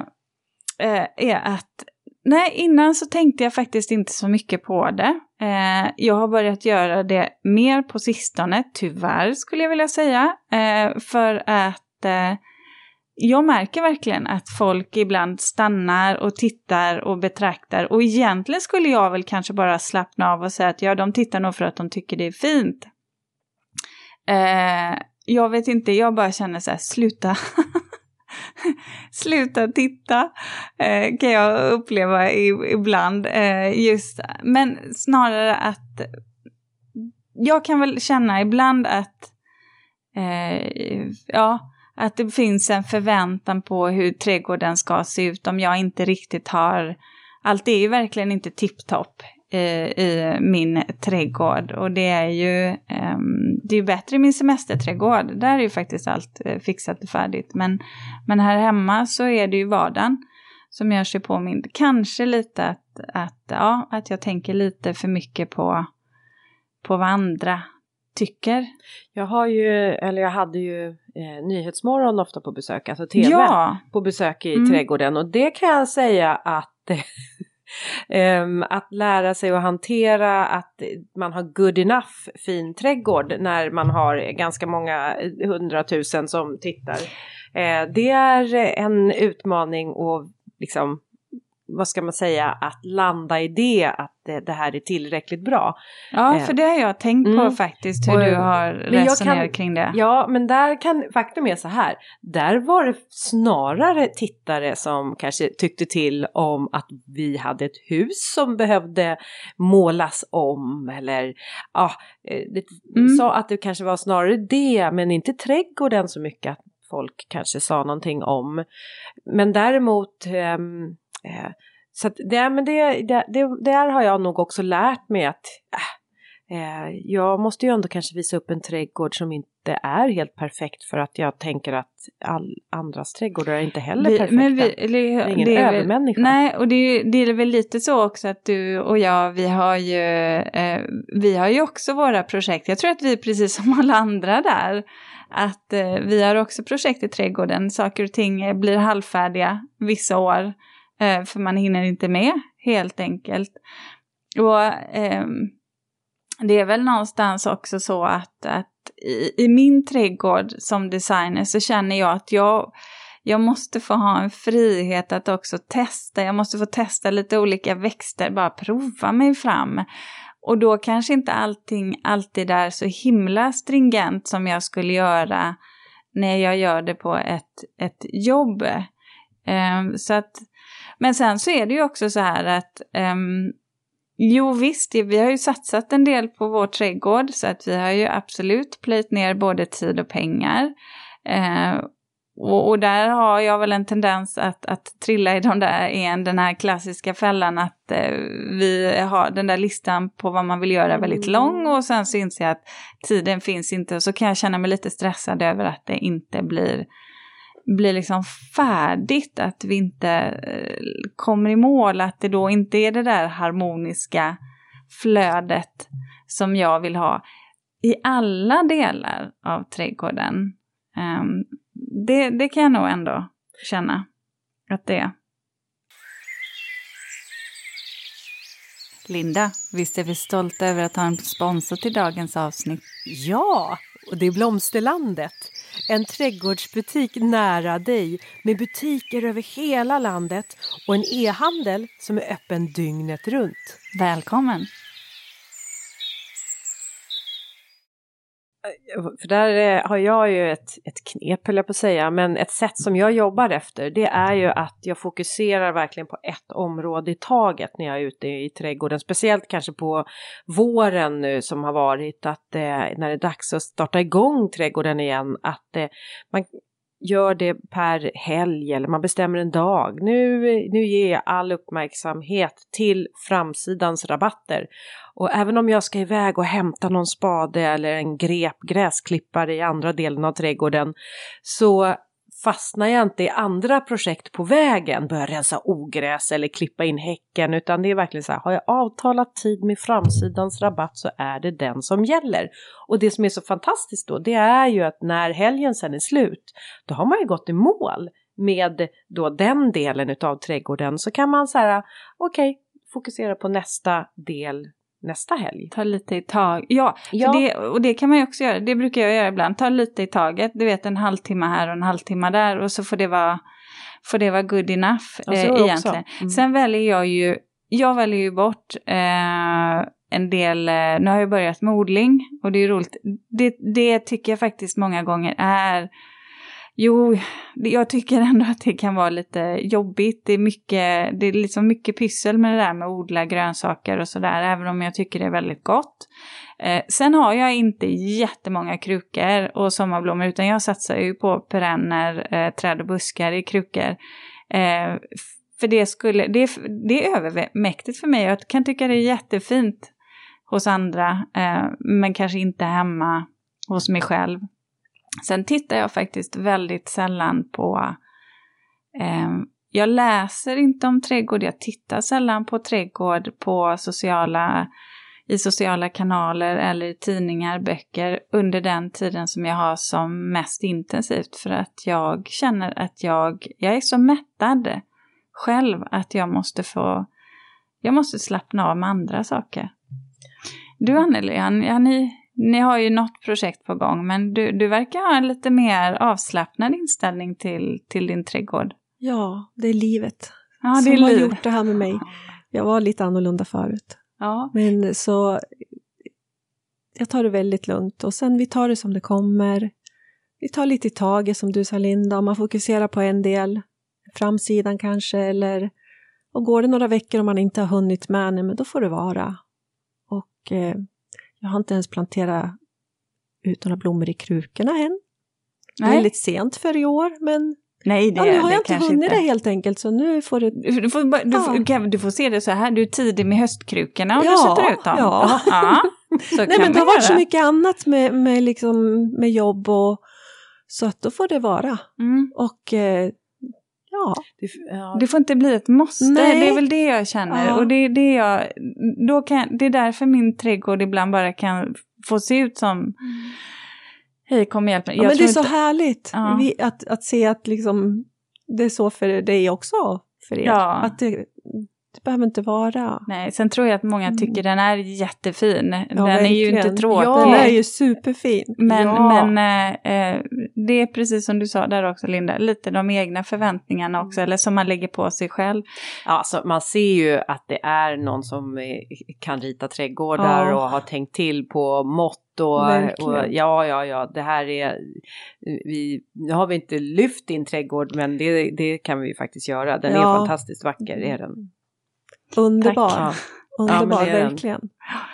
[SPEAKER 1] eh, är att Nej, innan så tänkte jag faktiskt inte så mycket på det. Eh, jag har börjat göra det mer på sistone, tyvärr skulle jag vilja säga. Eh, för att eh, jag märker verkligen att folk ibland stannar och tittar och betraktar. Och egentligen skulle jag väl kanske bara slappna av och säga att ja, de tittar nog för att de tycker det är fint. Eh, jag vet inte, jag bara känner så här, sluta. *laughs* *laughs* sluta titta, eh, kan jag uppleva i, ibland. Eh, just, men snarare att jag kan väl känna ibland att, eh, ja, att det finns en förväntan på hur trädgården ska se ut om jag inte riktigt har, allt är ju verkligen inte tipptopp i min trädgård. Och det är ju um, det är bättre i min semesterträdgård. Där är ju faktiskt allt uh, fixat och färdigt. Men, men här hemma så är det ju vardagen som gör sig påmind. Kanske lite att, att, ja, att jag tänker lite för mycket på, på vad andra tycker.
[SPEAKER 2] Jag har ju, eller jag hade ju eh, Nyhetsmorgon ofta på besök, alltså tv
[SPEAKER 1] Ja,
[SPEAKER 2] på besök i
[SPEAKER 1] Mm.
[SPEAKER 2] trädgården och det kan jag säga att ehm, *laughs* Ehm, att lära sig att hantera att man har good enough fin trädgård när man har ganska många eh, hundratusen som tittar. Eh, det är en utmaning och liksom vad ska man säga, att landa i det, att det, det här är tillräckligt bra.
[SPEAKER 1] ja
[SPEAKER 2] Eh,
[SPEAKER 1] för det har jag tänkt på
[SPEAKER 2] mm.
[SPEAKER 1] faktiskt, hur
[SPEAKER 2] Och,
[SPEAKER 1] du har resonerat
[SPEAKER 2] kan-
[SPEAKER 1] kring det.
[SPEAKER 2] Ja, men där kan, faktum är så här, där var det snarare tittare som kanske tyckte till om att vi hade ett hus som behövde målas om eller ja, eh, det
[SPEAKER 1] Mm.
[SPEAKER 2] sa att det kanske var snarare det, men inte trädgården så mycket att folk kanske sa någonting om. Men däremot ehm, eh, så att det, men det, det, det, där har jag nog också lärt mig att äh, Eh, jag måste ju ändå kanske visa upp en trädgård som inte är helt perfekt för att jag tänker att all andras trädgårdar är inte heller
[SPEAKER 1] Vi-
[SPEAKER 2] perfekta.
[SPEAKER 1] men vi, eller,
[SPEAKER 2] det är ingen
[SPEAKER 1] det är väl-
[SPEAKER 2] övermänniska.
[SPEAKER 1] Nej, och det det är väl lite så också att du och jag, vi har ju, eh, vi har ju också våra projekt. Jag tror att vi är precis som alla andra där. Att eh, vi har också projekt i trädgården. Saker och ting blir halvfärdiga vissa år. Eh, för man hinner inte med helt enkelt. Och eh, det är väl någonstans också så att, att i, i min trädgård som designer så känner jag att jag, jag måste få ha en frihet att också testa. Jag måste få testa lite olika växter, bara prova mig fram. Och då kanske inte allting alltid är så himla stringent som jag skulle göra när jag gör det på ett, ett jobb. Eh, så att, men sen så är det ju också så här att ehm, Jo visst, vi har ju satsat en del på vår trädgård så att vi har ju absolut plöjt ner både tid och pengar. Eh, och, och där har jag väl en tendens att, att trilla i de där, igen, den här klassiska fällan att eh, vi har den där listan på vad man vill göra väldigt
[SPEAKER 2] Mm.
[SPEAKER 1] lång och sen så inser jag att tiden finns inte och så kan jag känna mig lite stressad över att det inte blir blir liksom färdigt, att vi inte eh, kommer i mål, att det då inte är det där harmoniska flödet som jag vill ha i alla delar av trädgården. Ehm, det, det kan jag nog ändå känna att det är. Linda, visst är vi stolta över att ha en sponsor till dagens avsnitt?
[SPEAKER 2] Ja, och det är Blomsterlandet. En trädgårdsbutik nära dig med butiker över hela landet och en e-handel som är öppen dygnet runt.
[SPEAKER 1] Välkommen!
[SPEAKER 2] Eh, för där eh, har jag ju ett, ett knep, höll jag på att säga, men ett sätt som jag jobbar efter det är ju att jag fokuserar verkligen på ett område i taget när jag är ute i trädgården. Speciellt kanske på våren nu som har varit, att eh, när det är dags att starta igång trädgården igen, att eh, man gör det per helg eller man bestämmer en dag. Nu, nu ger jag all uppmärksamhet till framsidans rabatter. Och även om jag ska iväg och hämta någon spade eller en grep gräsklippare i andra delen av trädgården så fastnar jag inte i andra projekt på vägen, börja rensa ogräs eller klippa in häcken, utan det är verkligen så här, har jag avtalat tid med framsidans rabatt så är det den som gäller. Och det som är så fantastiskt då, det är ju att när helgen sen är slut, då har man ju gått i mål med då den delen utav trädgården, så kan man så här, okej, fokusera på nästa del nästa helg.
[SPEAKER 1] Ta lite i tag. Ja,
[SPEAKER 2] Ja.
[SPEAKER 1] Det, och det kan man ju också göra. Det brukar jag göra ibland. Ta lite i taget. Du vet en halvtimme här och en halvtimme där. Och så får det vara, får det vara good enough eh, egentligen.
[SPEAKER 2] Mm.
[SPEAKER 1] Sen väljer jag ju, jag väljer ju bort eh, en del, eh, nu har jag börjat med odling och det är roligt. Det, det tycker jag faktiskt många gånger är Jo, jag tycker ändå att det kan vara lite jobbigt. Det är mycket, det är liksom mycket pyssel med det där med att odla grönsaker och sådär, även om jag tycker det är väldigt gott. Eh, sen har jag inte jättemånga krukor och sommarblommor, utan jag satsar ju på perenner, eh, träd och buskar i krukor. Eh, för det, skulle, det, är, det är övermäktigt för mig. Jag kan tycka det är jättefint hos andra, eh, men kanske inte hemma hos mig själv. Sen tittar jag faktiskt väldigt sällan på... Eh, jag läser inte om trädgård, jag tittar sällan på trädgård på sociala i sociala kanaler eller i tidningar, böcker under den tiden som jag har som mest intensivt för att jag känner att jag, jag är så mättad själv att jag måste få, jag måste slappna av med andra saker. Du Anneli, har ni, ni har ju något projekt på gång men du, du verkar ha en lite mer avslappnad inställning till, till din trädgård.
[SPEAKER 3] Ja, det är livet
[SPEAKER 1] Ja,
[SPEAKER 3] som
[SPEAKER 1] det är
[SPEAKER 3] har
[SPEAKER 1] liv.
[SPEAKER 3] gjort det här med mig. Jag var lite annorlunda förut.
[SPEAKER 1] Ja.
[SPEAKER 3] Men så jag tar det väldigt lugnt och sen vi tar det som det kommer. Vi tar lite i taget som du sa Linda, om man fokuserar på en del, framsidan kanske eller och går det några veckor och man inte har hunnit med, nej, men då får det vara. Och eh, jag har inte ens planterat ut några blommor i krukorna än. Det är
[SPEAKER 1] Nej.
[SPEAKER 3] lite sent för i år, men
[SPEAKER 1] Nej, det
[SPEAKER 3] ja, nu har jag inte hunnit
[SPEAKER 1] inte.
[SPEAKER 3] det helt enkelt, så nu får det...
[SPEAKER 1] Du får, du,
[SPEAKER 3] Ja.
[SPEAKER 1] Kevin, du får se det så här, du är tidig med höstkrukorna om
[SPEAKER 3] Ja,
[SPEAKER 1] du sätter ut dem.
[SPEAKER 3] ja.
[SPEAKER 1] ja *laughs*
[SPEAKER 3] Nej
[SPEAKER 1] kan
[SPEAKER 3] men det har varit så mycket annat med, med, liksom, med jobb och så att då får det vara.
[SPEAKER 1] Mm.
[SPEAKER 3] Och eh, ja,
[SPEAKER 2] Det, ja,
[SPEAKER 1] Det får inte bli ett måste,
[SPEAKER 3] Nej.
[SPEAKER 1] det är väl det jag känner.
[SPEAKER 3] Ja.
[SPEAKER 1] Och det är, det, jag, då kan, det är därför min trädgård ibland bara kan få se ut som Hej, kom och hjälp mig.
[SPEAKER 3] ja men det är så
[SPEAKER 1] inte-
[SPEAKER 3] härligt vi, att, att se att liksom, det är så för dig också. För er. Att det, det behöver inte vara.
[SPEAKER 1] Nej, sen tror jag att många
[SPEAKER 3] Mm.
[SPEAKER 1] tycker den är jättefin.
[SPEAKER 3] Ja,
[SPEAKER 1] den är ju inte
[SPEAKER 3] verkligen.
[SPEAKER 1] tråkig.
[SPEAKER 3] Ja, den är ju superfin.
[SPEAKER 1] Men,
[SPEAKER 2] Ja.
[SPEAKER 1] men eh, eh, det är precis som du sa där också Linda, lite de egna förväntningarna också,
[SPEAKER 3] Mm.
[SPEAKER 1] eller som man lägger på sig själv.
[SPEAKER 2] Ja, alltså, man ser ju att det är någon som eh, kan rita trädgårdar
[SPEAKER 3] Ja.
[SPEAKER 2] och har tänkt till på mått och,
[SPEAKER 3] Verkligen.
[SPEAKER 2] och ja, ja, ja, det här är, vi, nu har vi inte lyft din trädgård men det, det kan vi ju faktiskt göra. Den är
[SPEAKER 3] Ja.
[SPEAKER 2] fantastiskt vacker, är den.
[SPEAKER 3] Underbar.
[SPEAKER 2] Ja.
[SPEAKER 3] Underbar,
[SPEAKER 2] den.
[SPEAKER 3] verkligen.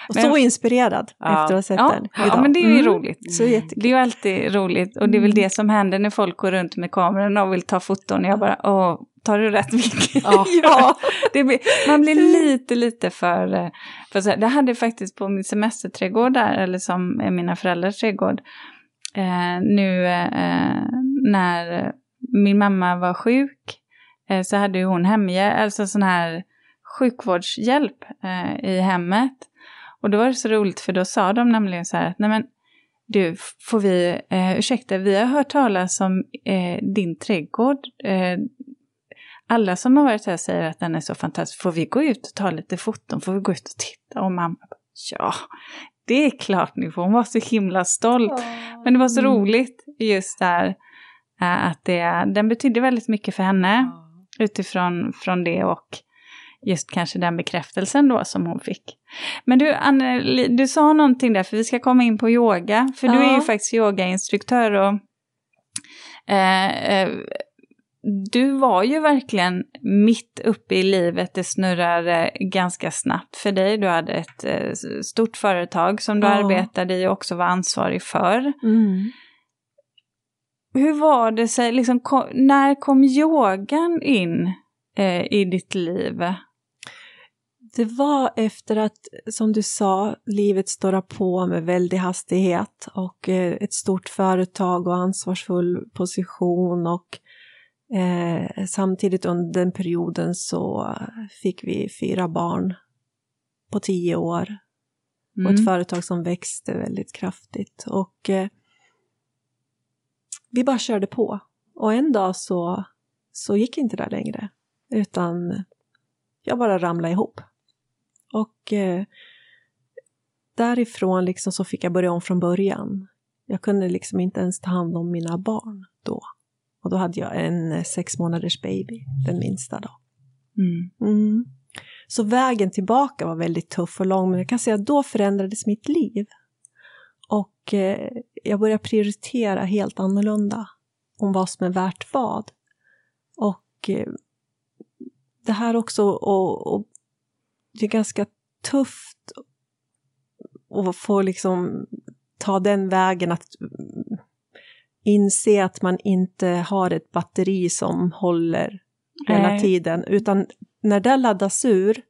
[SPEAKER 3] Och
[SPEAKER 1] Men-
[SPEAKER 3] så inspirerad
[SPEAKER 2] Ja.
[SPEAKER 3] efter att ha sett
[SPEAKER 1] Ja,
[SPEAKER 3] den
[SPEAKER 1] ja,
[SPEAKER 3] idag.
[SPEAKER 1] men det är ju
[SPEAKER 3] Mm.
[SPEAKER 1] roligt.
[SPEAKER 3] Så jättekul.
[SPEAKER 1] Det är ju alltid roligt och det är väl
[SPEAKER 3] Mm.
[SPEAKER 1] det som händer när folk går runt med kameran och vill ta foton. Jag bara, åh, tar du rätt vinkel?
[SPEAKER 2] Ja. *laughs*
[SPEAKER 3] Ja.
[SPEAKER 1] det blir, man blir lite, lite för... för så här, det hade jag faktiskt på min semesterträdgård där, eller som är mina föräldrars trädgård. Eh, nu eh, när min mamma var sjuk eh, så hade ju hon hemhjälp, alltså sån här sjukvårdshjälp eh, i hemmet. Och då var det så roligt för då sa de nämligen så här att nej men du, får vi, eh, ursäkta, vi har hört talas om eh, din trädgård. Eh, alla som har varit här säger att den är så fantastisk. Får vi gå ut och ta lite foton? Får vi gå ut och titta? Och mamma bara, ja, det är klart ni får. Hon var så himla stolt. Men det var så
[SPEAKER 3] Mm.
[SPEAKER 1] roligt just där eh, att det, den betydde väldigt mycket för henne utifrån från det och just kanske den bekräftelsen då som hon fick. Men du, Anneli, du sa någonting där, för vi ska komma in på yoga, för du är ju
[SPEAKER 3] Ja.
[SPEAKER 1] faktiskt yogainstruktör och eh, eh, du var ju verkligen mitt uppe i livet, det snurrade ganska snabbt för dig. Du hade ett eh, stort företag som du
[SPEAKER 3] Ja.
[SPEAKER 1] arbetade i och också var ansvarig för.
[SPEAKER 3] Mm.
[SPEAKER 1] Hur var det sig, liksom, när kom yogan in eh, i ditt liv?
[SPEAKER 3] Det var efter att, som du sa, livet står på med väldig hastighet och eh, ett stort företag och ansvarsfull position och eh, samtidigt under den perioden så fick vi fyra barn på tio år och ett
[SPEAKER 1] Mm.
[SPEAKER 3] företag som växte väldigt kraftigt och eh, vi bara körde på och en dag så, så gick inte det längre utan jag bara ramlade ihop. Och eh, därifrån liksom så fick jag börja om från början. Jag kunde liksom inte ens ta hand om mina barn då. Och då hade jag en eh, sex månaders baby, den minsta då.
[SPEAKER 1] Mm.
[SPEAKER 3] Mm. Så vägen tillbaka var väldigt tuff och lång, men jag kan säga att då förändrades mitt liv. Och eh, jag började prioritera helt annorlunda om vad som är värt vad. Och eh, det här också, och, och det är ganska tufft att få liksom ta den vägen att inse att man inte har ett batteri som håller hela
[SPEAKER 1] Nej.
[SPEAKER 3] tiden, utan när det laddas ur,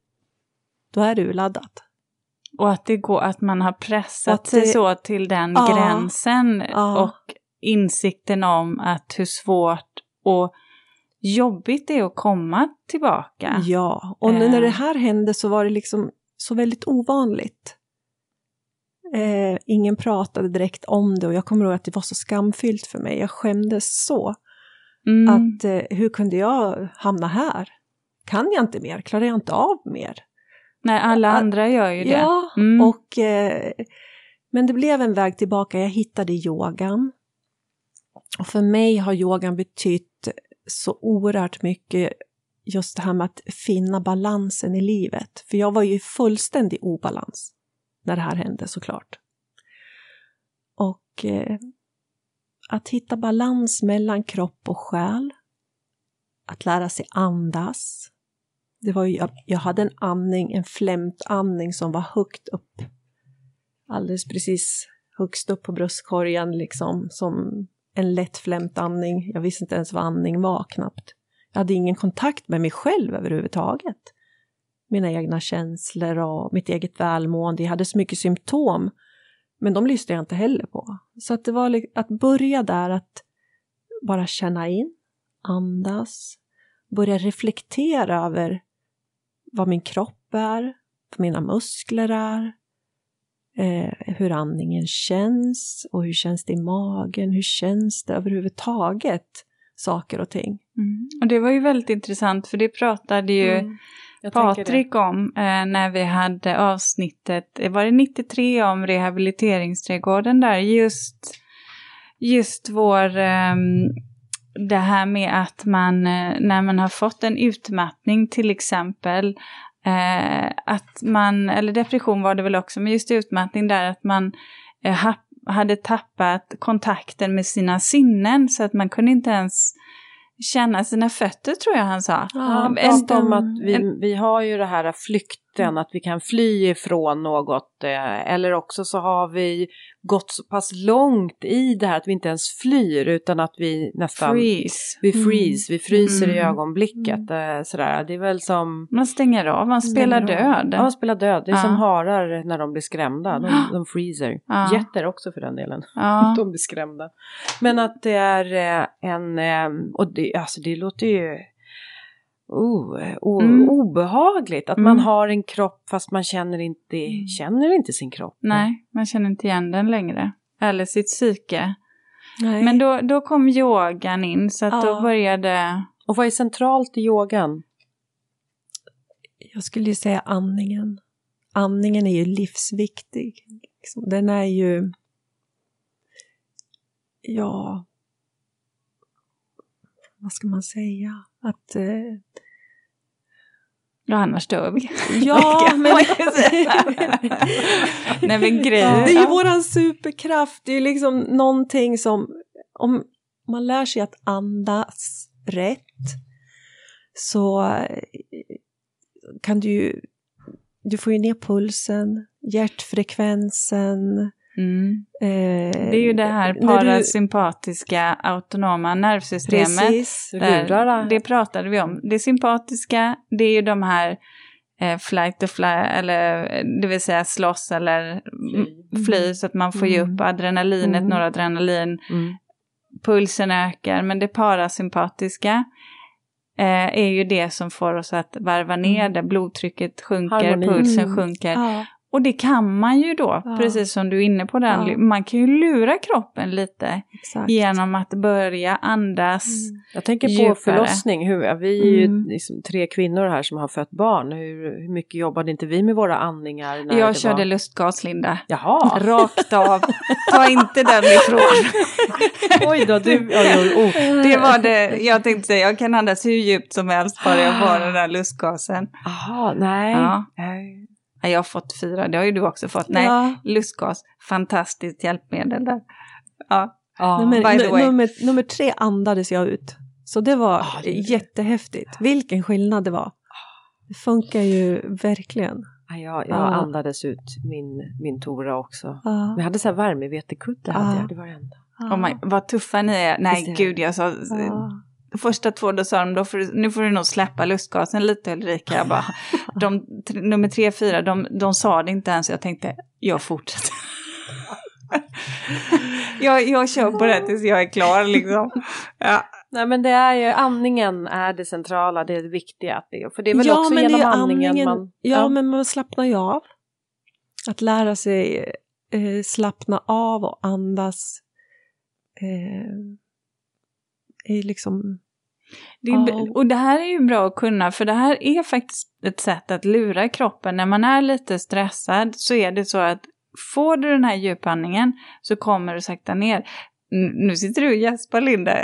[SPEAKER 3] då är det urladdat.
[SPEAKER 1] Och att det går, att man har pressat
[SPEAKER 3] Att
[SPEAKER 1] sig
[SPEAKER 3] det-
[SPEAKER 1] så till den
[SPEAKER 3] Ja.
[SPEAKER 1] gränsen
[SPEAKER 3] Ja.
[SPEAKER 1] och insikten om att hur svårt och jobbigt det är att komma tillbaka.
[SPEAKER 3] Ja, och
[SPEAKER 1] Eh.
[SPEAKER 3] när det här hände så var det liksom så väldigt ovanligt. Eh, ingen pratade direkt om det och jag kommer ihåg att det var så skamfyllt för mig. Jag skämdes så.
[SPEAKER 1] Mm.
[SPEAKER 3] Att eh, hur kunde jag hamna här? Kan jag inte mer? Klarar jag inte av mer?
[SPEAKER 1] Nej, alla
[SPEAKER 3] Att-
[SPEAKER 1] andra gör ju det.
[SPEAKER 3] Ja,
[SPEAKER 1] Mm.
[SPEAKER 3] och, eh, men det blev en väg tillbaka. Jag hittade yogan. Och för mig har yogan betytt så oerhört mycket just det här med att finna balansen i livet. För jag var ju i fullständig obalans när det här hände såklart. Och eh, att hitta balans mellan kropp och själ. Att lära sig andas. Det var ju, jag, jag hade en andning, en flämtandning som var högt upp. Alldeles precis högst upp på bröstkorgen liksom som en lätt flämtandning. Jag visste inte ens vad andning var knappt. Jag hade ingen kontakt med mig själv överhuvudtaget. Mina egna känslor och mitt eget välmående. Jag hade så mycket symptom. Men de lyssnade jag inte heller på. Så att det var att börja där att bara känna in, andas, börja reflektera över vad min kropp är, vad mina muskler är, eh, hur andningen känns och hur känns det i magen, hur känns det överhuvudtaget, saker och ting.
[SPEAKER 1] Mm. Och det var ju väldigt intressant för det pratade ju
[SPEAKER 2] Mm. Jag.
[SPEAKER 1] Patrik om eh, när vi hade avsnittet, eh, var det 93 om rehabiliteringsträdgården där, just, just vår, ehm, det här med att man, eh, när man har fått en utmattning till exempel, eh, att man, eller depression var det väl också, men just utmattning där att man eh, ha, hade tappat kontakten med sina sinnen så att man kunde inte ens känna sina fötter tror jag han sa.
[SPEAKER 2] Ja, han
[SPEAKER 1] En-
[SPEAKER 2] pratade om att vi, vi har ju det här flykten, att vi kan fly ifrån något. eh, Eller också så har vi gått så pass långt i det här att vi inte ens flyr utan att vi nästan...
[SPEAKER 1] Freeze.
[SPEAKER 2] Vi
[SPEAKER 3] Mm.
[SPEAKER 2] freeze, vi fryser i
[SPEAKER 1] Mm.
[SPEAKER 2] ögonblicket. eh, Sådär. Det är väl som...
[SPEAKER 1] Man stänger av, man spelar död.
[SPEAKER 2] Ja, man spelar död. Det är
[SPEAKER 1] Ja.
[SPEAKER 2] som harar när de blir skrämda. De, *gasps* de freezer.
[SPEAKER 1] Ja.
[SPEAKER 2] Getter också för den delen.
[SPEAKER 1] Ja. *laughs*
[SPEAKER 2] De blir skrämda. Men att det är eh, en... Och det, alltså det låter ju... Oh, o,
[SPEAKER 1] Mm.
[SPEAKER 2] Obehagligt att
[SPEAKER 1] Mm.
[SPEAKER 2] man har en kropp fast man känner inte,
[SPEAKER 3] Mm.
[SPEAKER 2] känner inte sin kropp.
[SPEAKER 1] Nej, man känner inte igen den längre. Eller sitt psyke.
[SPEAKER 3] Nej.
[SPEAKER 1] Men då, då kom yogan in, så att då
[SPEAKER 3] Ja.
[SPEAKER 1] började...
[SPEAKER 2] Och vad är centralt i yogan?
[SPEAKER 3] Jag skulle ju säga andningen. Andningen är ju livsviktig. liksom. Den är ju... Ja... Vad ska man säga? Att... Eh,
[SPEAKER 1] Ja, annars dör vi.
[SPEAKER 3] ja, *laughs* men... *laughs*
[SPEAKER 1] Nej, men grejen...
[SPEAKER 3] Det är ju våran superkraft. Det är ju liksom någonting som... Om man lär sig att andas rätt så eh, kan du ju... Du får ju ner pulsen, hjärtfrekvensen.
[SPEAKER 1] Mm.
[SPEAKER 3] Eh,
[SPEAKER 1] Det är ju det här
[SPEAKER 3] när du-
[SPEAKER 1] parasympatiska autonoma nervsystemet.
[SPEAKER 3] Precis.
[SPEAKER 1] Där, det pratade vi om. Det sympatiska, det är ju de här eh, flight or fly, eller det vill säga slåss eller fly, fly så att man får
[SPEAKER 3] Mm.
[SPEAKER 1] upp adrenalinet,
[SPEAKER 3] Mm.
[SPEAKER 1] noradrenalin,
[SPEAKER 2] Mm.
[SPEAKER 1] pulsen ökar. Men det parasympatiska eh, är ju det som får oss att varva ner
[SPEAKER 3] Mm.
[SPEAKER 1] där blodtrycket sjunker,
[SPEAKER 2] Harmoni.
[SPEAKER 1] pulsen
[SPEAKER 3] Mm.
[SPEAKER 1] sjunker.
[SPEAKER 3] Ja,
[SPEAKER 1] Och det kan man ju då,
[SPEAKER 3] Ja.
[SPEAKER 1] precis som du är inne på den,
[SPEAKER 3] Ja.
[SPEAKER 1] man kan ju lura kroppen lite
[SPEAKER 3] exakt.
[SPEAKER 1] genom att börja andas.
[SPEAKER 3] Mm.
[SPEAKER 2] Jag tänker på
[SPEAKER 1] djupare.
[SPEAKER 2] förlossning. Hur, vi är ju
[SPEAKER 3] Mm.
[SPEAKER 2] liksom tre kvinnor här som har fött barn. Hur, hur mycket jobbade inte vi med våra andningar? När
[SPEAKER 1] Jag
[SPEAKER 2] det
[SPEAKER 1] körde
[SPEAKER 2] var...
[SPEAKER 1] lustgas, Linda.
[SPEAKER 2] Jaha!
[SPEAKER 1] Rakt av. *laughs* Ta inte den ifrån.
[SPEAKER 2] Oj då, du... Oj, oj, oh.
[SPEAKER 1] Det var det, jag tänkte säga, jag kan andas hur djupt som helst bara jag får den där lustgasen.
[SPEAKER 2] Jaha, nej.
[SPEAKER 1] Ja.
[SPEAKER 2] Nej.
[SPEAKER 1] Jag har fått fyra, det har ju du också fått. Nej,
[SPEAKER 3] Ja.
[SPEAKER 1] lustgas, fantastiskt hjälpmedel där. Ja,
[SPEAKER 2] Ja.
[SPEAKER 3] Nej, men,
[SPEAKER 1] by the
[SPEAKER 3] nu-
[SPEAKER 1] way.
[SPEAKER 3] nummer, nummer tre andades jag ut. Så det var
[SPEAKER 2] Ah, det-
[SPEAKER 3] jättehäftigt. Vilken skillnad det var. Det funkar ju verkligen.
[SPEAKER 2] Nej, jag, jag
[SPEAKER 3] Ja.
[SPEAKER 2] andades ut min, min Tora också.
[SPEAKER 3] Ja.
[SPEAKER 2] Jag hade så här värmevetekudde,
[SPEAKER 3] Ja.
[SPEAKER 2] det var det enda.
[SPEAKER 3] Ja.
[SPEAKER 1] oh my, vad tuffa ni är. Nej, gud, jag sa...
[SPEAKER 3] Ja.
[SPEAKER 1] Första två då sa de, då får nu får du nog släppa lustgasen lite Ulrika. Jag bara, *laughs* de, nummer tre, fyra, de, de sa det inte ens. Jag tänkte, jag fortsätter. *laughs* jag, jag kör på det tills jag är klar liksom. *laughs* Ja.
[SPEAKER 2] Nej men det är ju, andningen är det centrala, det är det viktiga. Att det, för det är väl också
[SPEAKER 3] men det
[SPEAKER 2] genom
[SPEAKER 3] är
[SPEAKER 2] andningen, man...
[SPEAKER 3] Ja, men man slappnar ju av. Att lära sig eh, slappna av och andas eh, är liksom...
[SPEAKER 1] Det är. Och det här är ju bra att kunna, för det här är faktiskt ett sätt att lura kroppen. När man är lite stressad så är det så att får du den här djupandningen så kommer du sakta ner. Nu sitter du och gäspar Linda,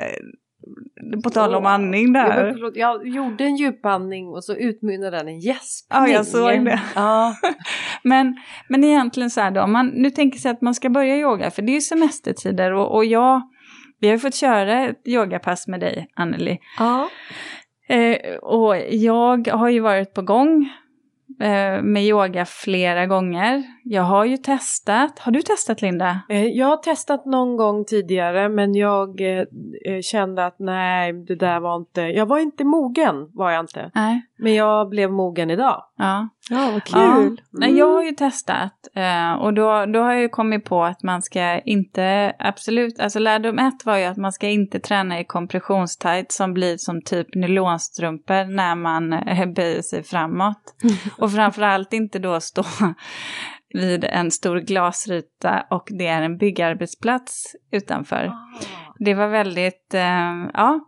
[SPEAKER 1] på tal om andning där.
[SPEAKER 2] förlåt, jag gjorde en djupandning och så utmynnade den en gäspning.
[SPEAKER 1] Ja, jag såg det.
[SPEAKER 2] Ja. *laughs*
[SPEAKER 1] Men, men egentligen så här då, om man nu tänker sig att man ska börja yoga, för det är ju semestertider och, och jag, vi har ju fått köra ett yogapass med dig, Anneli.
[SPEAKER 3] Ja,
[SPEAKER 1] Eh, och jag har ju varit på gång eh, med yoga flera gånger. Jag har ju testat. Har du testat Linda?
[SPEAKER 2] Eh, Jag har testat någon gång tidigare men jag eh, eh, kände att nej, det där var inte, jag var inte mogen var jag inte.
[SPEAKER 1] Nej.
[SPEAKER 2] Men jag blev mogen idag.
[SPEAKER 1] Ja.
[SPEAKER 3] ja vad
[SPEAKER 1] Ja.
[SPEAKER 3] kul!
[SPEAKER 1] Nej, jag har ju testat eh, och då, då har jag ju kommit på att man ska inte, absolut, alltså lärdom ett var ju att man ska inte träna i kompressionstajt som blir som typ nylonstrumpor när man böjer sig framåt. *laughs* Och framförallt inte då stå vid en stor glasruta och det är en byggarbetsplats utanför. Det var väldigt, eh, ja,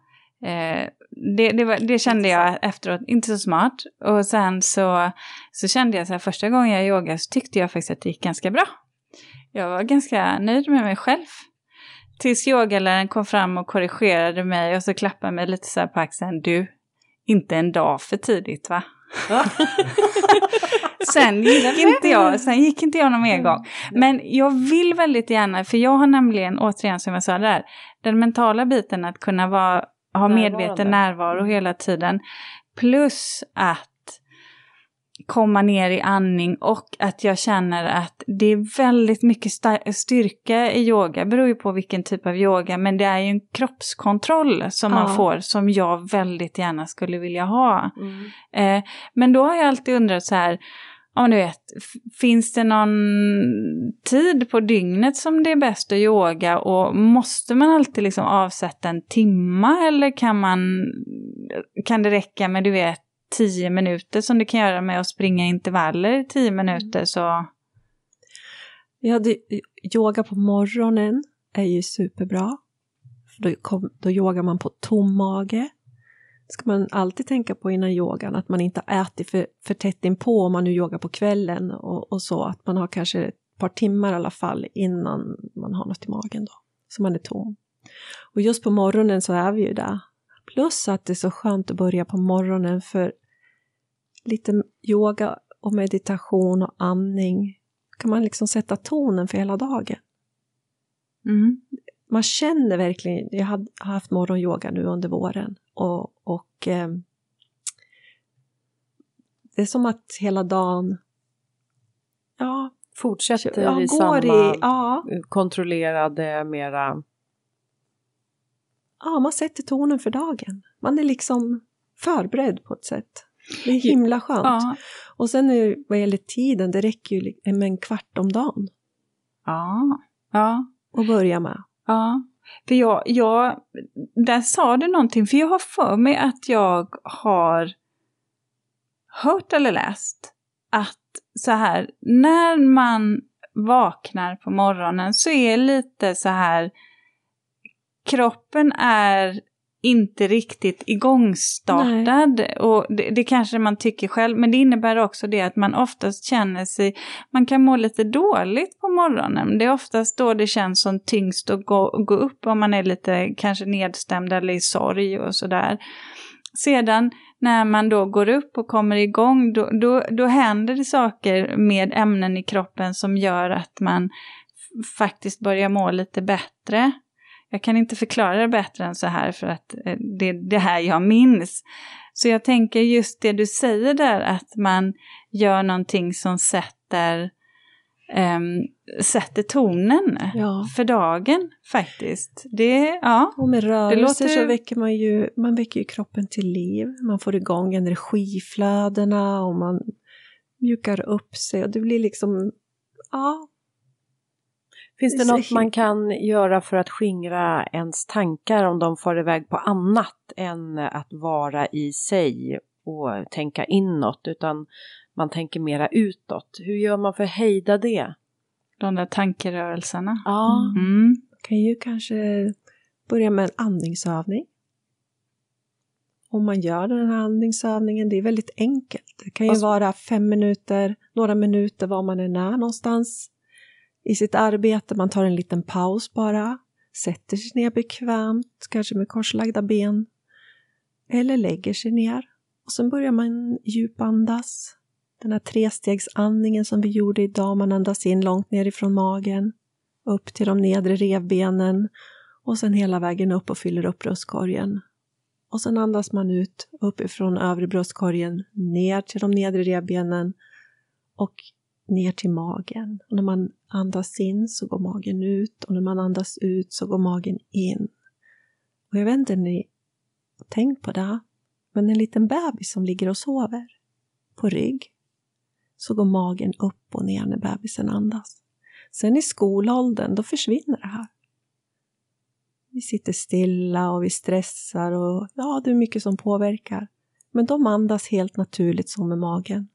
[SPEAKER 1] eh, det, det, var, det kände jag efteråt, inte så smart. Och sen så, så kände jag så här, första gången jag yogade så tyckte jag faktiskt att det gick ganska bra. Jag var ganska nöjd med mig själv. Tills yogaläraren kom fram och korrigerade mig och så klappade mig lite så här på axeln. Du, inte en dag för tidigt va? *laughs* sen gick inte jag, sen gick inte jag någon mer gång. Men jag vill väldigt gärna, för jag har nämligen, återigen som jag sa där, den mentala biten att kunna vara, ha medveten närvaro hela tiden. Plus att komma ner i andning och att jag känner att det är väldigt mycket styrka i yoga. Det beror ju på vilken typ av yoga, men det är ju en kroppskontroll som man
[SPEAKER 3] Ja.
[SPEAKER 1] får som jag väldigt gärna skulle vilja ha.
[SPEAKER 2] Mm.
[SPEAKER 1] Eh, men då har jag alltid undrat så här, ja du vet, finns det någon tid på dygnet som det är bäst att yoga och måste man alltid liksom avsätta en timma eller kan man, kan det räcka med du vet tio minuter som det kan göra med att springa intervaller i tio minuter så,
[SPEAKER 3] Ja, det, yoga på morgonen är ju superbra. Då, kom, då yogar man på tom mage. ska man alltid tänka på innan yogan, att man inte har ätit för, för tätt inpå om man nu yogar på kvällen och, och så, att man har kanske ett par timmar i alla fall innan man har något i magen då, så man är tom. Och just på morgonen så är vi ju där. Plus att det är så skönt att börja på morgonen för lite yoga och meditation och andning kan man liksom sätta tonen för hela dagen.
[SPEAKER 1] mm.
[SPEAKER 3] Man känner verkligen, jag har haft morgonyoga nu under våren och, och eh, det är som att hela dagen, ja,
[SPEAKER 2] Fortsätter
[SPEAKER 3] ja
[SPEAKER 2] i samma
[SPEAKER 3] i, ja,
[SPEAKER 2] kontrollerade, mera...
[SPEAKER 3] ja, man sätter tonen för dagen. Man är liksom förberedd på ett sätt. Det är himla skönt.
[SPEAKER 1] ja,
[SPEAKER 3] Och sen är, vad gäller tiden, det räcker ju med en kvart om dagen
[SPEAKER 1] ja, ja.
[SPEAKER 3] att börja med.
[SPEAKER 1] Ja, för jag, jag, där sa du någonting, för jag har för mig att jag har hört eller läst att så här, när man vaknar på morgonen så är lite så här, kroppen är inte riktigt igångstartad. Och det, det kanske man tycker själv, men det innebär också det att man oftast känner sig, man kan må lite dåligt på morgonen. Det är oftast då det känns som tyngst att gå, gå upp om man är lite kanske nedstämd eller i sorg och sådär. Sedan när man då går upp och kommer igång, då, då, då händer det saker med ämnen i kroppen som gör att man faktiskt börjar må lite bättre. Jag kan inte förklara det bättre än så här för att eh, det är det här jag minns. Så jag tänker just det du säger där att man gör någonting som sätter, ehm, sätter tonen
[SPEAKER 3] Ja.
[SPEAKER 1] för dagen faktiskt. Det, ja.
[SPEAKER 3] Och med rörelser
[SPEAKER 1] låter-
[SPEAKER 3] så väcker man ju, man väcker ju kroppen till liv. Man får igång energiflödena och man mjukar upp sig och det blir liksom, ja,
[SPEAKER 2] Finns
[SPEAKER 3] Det
[SPEAKER 2] något man kan göra för att skingra ens tankar om de far iväg på annat än att vara i sig och tänka inåt, utan man tänker mera utåt? Hur gör man för att hejda det?
[SPEAKER 1] De där tankerörelserna.
[SPEAKER 2] Ja.
[SPEAKER 1] Mm.
[SPEAKER 3] kan ju kanske börja med en andningsövning. Om man gör den här andningsövningen, det är väldigt enkelt. Det kan ju vara fem minuter, några minuter var man än är någonstans i sitt arbete. Man tar en liten paus bara, sätter sig ner bekvämt, kanske med korslagda ben. Eller lägger sig ner. Och sen börjar man djupandas. Den här trestegsandningen som vi gjorde idag, man andas in långt nerifrån magen upp till de nedre revbenen och sen hela vägen upp och fyller upp bröstkorgen. Och sen andas man ut uppifrån övre bröstkorgen ner till de nedre revbenen och ner till magen. Och när man andas in så går magen ut och när man andas ut så går magen in. Och jag vet inte om ni har tänkt på det, men en liten bebis som ligger och sover på rygg så går magen upp och ner när bebisen andas. Sen i skolåldern, då försvinner det här. Vi sitter stilla och vi stressar och ja, det är mycket som påverkar. Men de andas helt naturligt som med magen.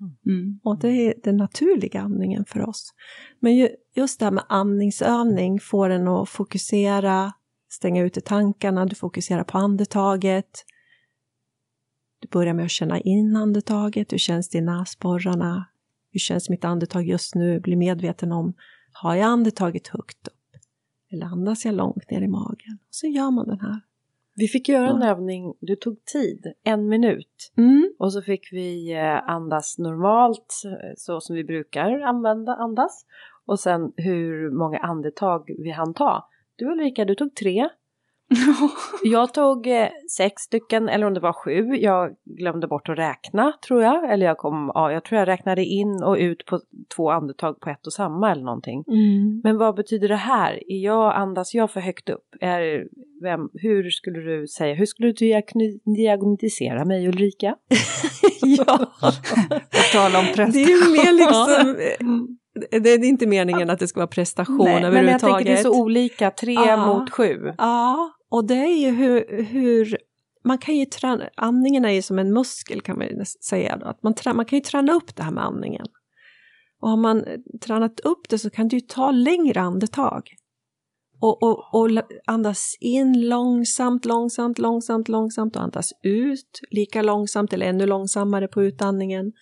[SPEAKER 1] Mm. mm.
[SPEAKER 3] Och det är den naturliga andningen för oss. Men ju, just det här med andningsövning får en att fokusera, stänga ute tankarna, du fokuserar på andetaget. Du börjar med att känna in andetaget, hur känns det i näsborrarna? Hur känns mitt andetag just nu? Bli medveten om, har jag andetaget högt upp? Eller andas jag långt ner i magen? Och Så gör man den här.
[SPEAKER 2] Vi fick göra en
[SPEAKER 3] Ja.
[SPEAKER 2] övning, du tog tid, en minut.
[SPEAKER 3] Mm.
[SPEAKER 2] Och så fick vi eh, andas normalt, eh, så som vi brukar använda andas. Och sen hur många andetag vi hann ta. Du Ulrika, du tog tre. *laughs* Jag tog eh, sex stycken, eller om det var sju. Jag glömde bort att räkna, tror jag. Eller jag kom, ja, jag tror jag räknade in och ut på två andetag på ett och samma eller någonting.
[SPEAKER 3] Mm.
[SPEAKER 2] Men vad betyder det här? Är jag, andas jag för högt upp? Är, vem, hur skulle du säga, hur skulle du diagnostisera mig Ulrika? *laughs*
[SPEAKER 3] ja,
[SPEAKER 1] På tal om
[SPEAKER 3] det är mer liksom... Det är inte meningen att det ska vara prestation
[SPEAKER 2] Nej, men jag
[SPEAKER 3] överhuvudtaget.
[SPEAKER 2] tänker det är så olika, tre
[SPEAKER 3] Ja.
[SPEAKER 2] mot sju.
[SPEAKER 3] Ja, och det är ju hur, hur man kan ju träna, andningen är ju som en muskel kan man säga då, att man, trä, man kan ju träna upp det här med andningen. Och har man tränat upp det så kan du ju ta längre andetag. Och, och, och andas in långsamt, långsamt, långsamt, långsamt och andas ut lika långsamt eller ännu långsammare på utandningen.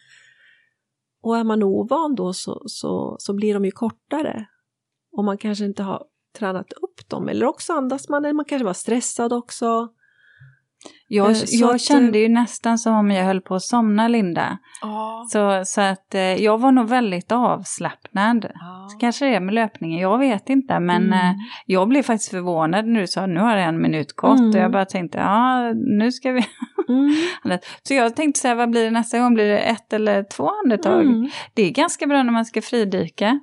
[SPEAKER 3] Och är man ovan då så, så, så blir de ju kortare. Och man kanske inte har tränat upp dem. Eller också andas man, eller man kanske var stressad också.
[SPEAKER 1] Jag,
[SPEAKER 3] Eh, så
[SPEAKER 1] jag
[SPEAKER 3] att,
[SPEAKER 1] kände
[SPEAKER 3] eh,
[SPEAKER 1] ju nästan som om jag höll på att somna, Linda. Så, så att eh, jag var nog väldigt avslappnad. Så kanske det är med löpningen, jag vet inte. Men
[SPEAKER 3] Mm.
[SPEAKER 1] eh, jag blev faktiskt förvånad när du sa nu har det en minut gått.
[SPEAKER 3] Mm.
[SPEAKER 1] Och jag bara tänkte, ja nu ska vi... *laughs*
[SPEAKER 3] Mm.
[SPEAKER 1] Så jag tänkte säga, vad blir det nästa gång? Blir det ett eller två andetag?
[SPEAKER 3] Mm.
[SPEAKER 1] Det är ganska bra när man ska fridyka.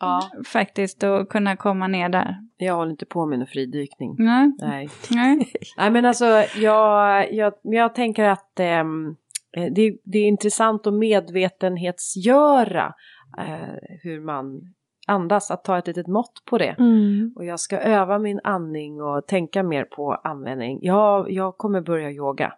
[SPEAKER 2] Ja.
[SPEAKER 1] Faktiskt, och kunna komma ner där.
[SPEAKER 2] Jag håller inte på med någon fridykning.
[SPEAKER 1] Nej,
[SPEAKER 2] Nej.
[SPEAKER 1] nej. *laughs*
[SPEAKER 2] Nej men alltså jag, jag, jag tänker att ehm, eh, det, det är intressant att medvetenhetsgöra eh, hur man andas, att ta ett litet mått på det.
[SPEAKER 3] Mm.
[SPEAKER 2] Och jag ska öva min andning och tänka mer på användning. Jag, jag kommer börja yoga.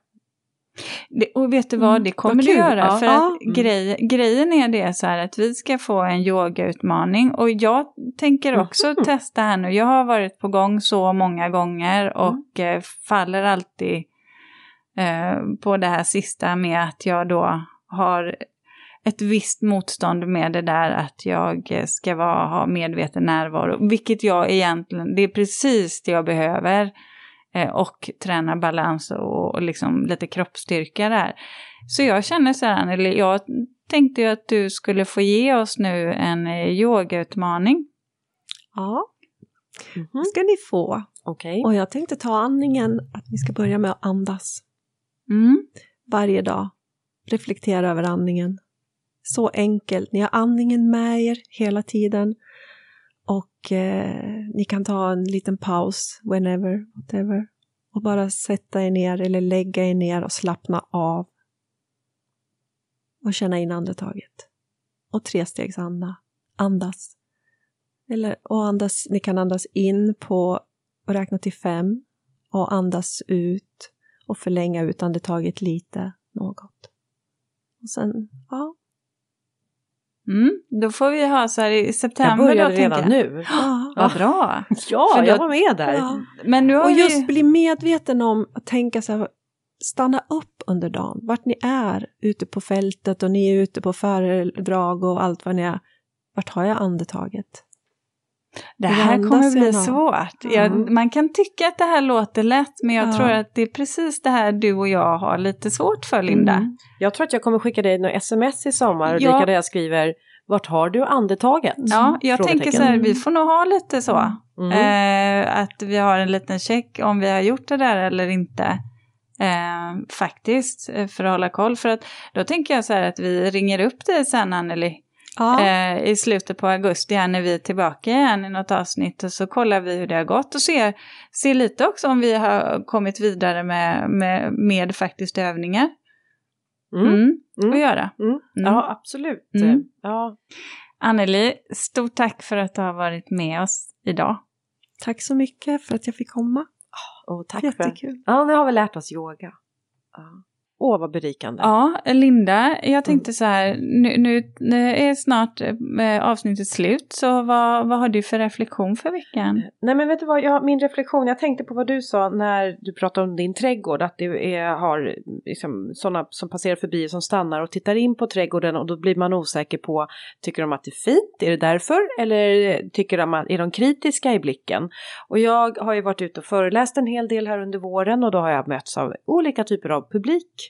[SPEAKER 1] Det, och vet du vad,
[SPEAKER 3] Mm,
[SPEAKER 1] det kommer du göra.
[SPEAKER 2] Ja.
[SPEAKER 1] För
[SPEAKER 3] Ja.
[SPEAKER 1] att grej, grejen är det så här att vi ska få en yogautmaning. Och jag tänker också
[SPEAKER 2] Mhm.
[SPEAKER 1] testa här nu. Jag har varit på gång så många gånger och eh, faller alltid eh, på det här sista med att jag då har ett visst motstånd med det där att jag ska vara, ha medveten närvaro. Vilket jag egentligen, det är precis det jag behöver. Eh, och träna balans och, och liksom lite kroppsstyrka där. Så jag känner så här, eller jag tänkte ju att du skulle få ge oss nu en eh, yogautmaning.
[SPEAKER 3] Ja,
[SPEAKER 2] Mhm.
[SPEAKER 3] det ska ni få.
[SPEAKER 2] Okej.
[SPEAKER 3] Och jag tänkte ta andningen, att ni ska börja med att andas
[SPEAKER 1] Mm.
[SPEAKER 3] varje dag. Reflektera över andningen. Så enkelt. Ni har andningen med er hela tiden. Och eh, ni kan ta en liten paus, whenever, whatever. Och bara sätta er ner eller lägga er ner och slappna av. Och känna in andetaget. Och trestegsanda. Andas. Eller, och andas, ni kan andas in på och räkna till fem. Och andas ut och förlänga ut andetaget lite, något. Och sen, ja,
[SPEAKER 1] Mm, då får vi ha så här i
[SPEAKER 2] Jag
[SPEAKER 1] september
[SPEAKER 2] började
[SPEAKER 1] då,
[SPEAKER 2] redan
[SPEAKER 1] jag.
[SPEAKER 2] nu. *gasps*
[SPEAKER 3] Ja.
[SPEAKER 1] Vad bra. *laughs*
[SPEAKER 2] Ja,
[SPEAKER 1] För då-
[SPEAKER 2] jag var med där.
[SPEAKER 3] Ja.
[SPEAKER 1] Men nu har
[SPEAKER 3] Och
[SPEAKER 1] vi...
[SPEAKER 3] just bli medveten om att tänka så här, stanna upp under dagen, vart ni är ute på fältet och ni är ute på föredrag och allt vad ni är. Vart har jag andetaget?
[SPEAKER 1] Det här kommer bli svårt. Jag,
[SPEAKER 3] Mm.
[SPEAKER 1] man kan tycka att det här låter lätt, men jag
[SPEAKER 3] Ja.
[SPEAKER 1] tror att det är precis det här du och jag har lite svårt för, Linda.
[SPEAKER 3] Mm.
[SPEAKER 2] Jag tror att jag kommer skicka dig något sms i sommar,
[SPEAKER 1] Ja.
[SPEAKER 2] Ulrika, där jag skriver Vart har du andetaget?
[SPEAKER 1] Ja, jag tänker så här, vi får nog ha lite så.
[SPEAKER 2] Mm.
[SPEAKER 1] Eh, att vi har en liten check om vi har gjort det där eller inte. Eh, faktiskt, eh, för att hålla koll. För att då tänker jag så här att vi ringer upp dig sen Anneli.
[SPEAKER 3] Ja.
[SPEAKER 1] Eh, I slutet på augusti här när vi är tillbaka igen i något avsnitt. Och så kollar vi hur det har gått och ser, ser lite också om vi har kommit vidare med, med, med faktiskt övningar.
[SPEAKER 2] Mm.
[SPEAKER 1] Mm.
[SPEAKER 2] Mm.
[SPEAKER 1] Att göra.
[SPEAKER 2] Mm.
[SPEAKER 1] Mm.
[SPEAKER 2] Ja, absolut.
[SPEAKER 1] Mm.
[SPEAKER 2] Ja.
[SPEAKER 1] Anneli, stort tack för att du har varit med oss idag.
[SPEAKER 3] Tack så mycket för att jag fick komma.
[SPEAKER 2] Och tack för
[SPEAKER 3] Jättekul.
[SPEAKER 2] Ja, nu har vi lärt oss yoga. Ja. Åh, vad berikande.
[SPEAKER 1] Ja, Linda, jag tänkte så här, nu, nu, nu är snart eh, avsnittet slut, så vad, vad har du för reflektion för veckan?
[SPEAKER 2] Nej men vet du vad, jag, min reflektion, jag tänkte på vad du sa när du pratade om din trädgård, att du är, har liksom, sådana som passerar förbi som stannar och tittar in på trädgården och då blir man osäker på, tycker de att det är fint, är det därför? Eller tycker de att, är de kritiska i blicken? Och jag har ju varit ute och föreläst en hel del här under våren och då har jag mötts av olika typer av publik.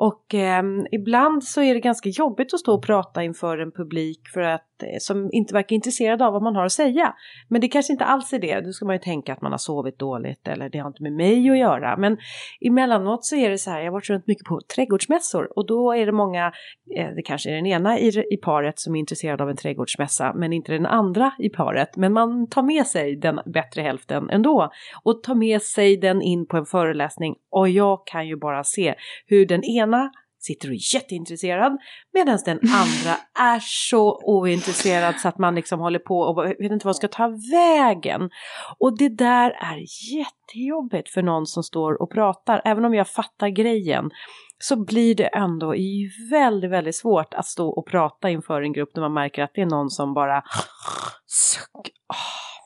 [SPEAKER 2] Och eh, ibland så är det ganska jobbigt att stå och prata inför en publik för att, eh, som inte verkar intresserad av vad man har att säga. Men det kanske inte alls är det. Då ska man ju tänka att man har sovit dåligt eller det har inte med mig att göra. Men emellanåt så är det så här, jag har varit runt mycket på trädgårdsmässor och då är det många, eh, det kanske är den ena i, i paret som är intresserad av en trädgårdsmässa men inte den andra i paret. Men man tar med sig den bättre hälften ändå och tar med sig den in på en föreläsning och jag kan ju bara se hur den ena ena sitter och är jätteintresserad medan den andra är så ointresserad så att man liksom håller på och vet inte vad man ska ta vägen. Och det där är jättejobbigt för någon som står och pratar. Även om jag fattar grejen så blir det ändå väldigt, väldigt svårt att stå och prata inför en grupp när man märker att det är någon som bara suck. oh,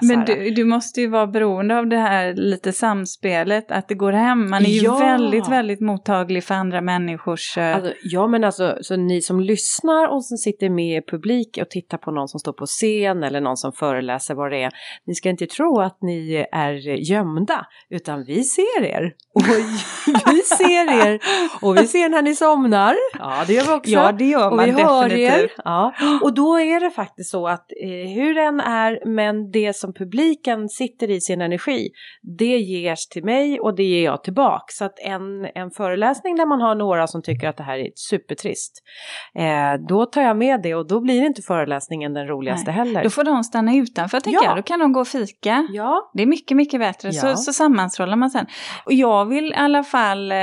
[SPEAKER 2] så
[SPEAKER 1] Men du, du måste ju vara beroende av det här lite samspelet, att det går hem. Man är ju
[SPEAKER 2] Ja.
[SPEAKER 1] väldigt, väldigt mottaglig för andra människors... eh,
[SPEAKER 2] Alltså, ja men alltså, så ni som lyssnar och som sitter med i publik och tittar på någon som står på scen eller någon som föreläser vad det är. Ni ska inte tro att ni är gömda, utan vi ser er. Och *laughs* vi ser er. Och vi ser när ni somnar. Ja, det gör vi också.
[SPEAKER 1] ja, det gör
[SPEAKER 2] och
[SPEAKER 1] man
[SPEAKER 2] vi hör er.
[SPEAKER 1] definitivt.
[SPEAKER 2] Ja. *gasps* Och då är det faktiskt så att eh, hur den är, men det som publiken sitter i sin energi, det ges till mig och det ger jag tillbaka. Så att en, en föreläsning där man har några som tycker att det här är supertrist, eh, då tar jag med det och då blir inte föreläsningen den roligaste heller.
[SPEAKER 1] Då får de stanna utanför, tänker
[SPEAKER 2] Ja.
[SPEAKER 1] jag. Då kan de gå och fika.
[SPEAKER 2] Ja,
[SPEAKER 1] Det är mycket, mycket bättre. Så,
[SPEAKER 2] Ja.
[SPEAKER 1] så sammanstrålar man sen. Och jag vill i alla fall, eh,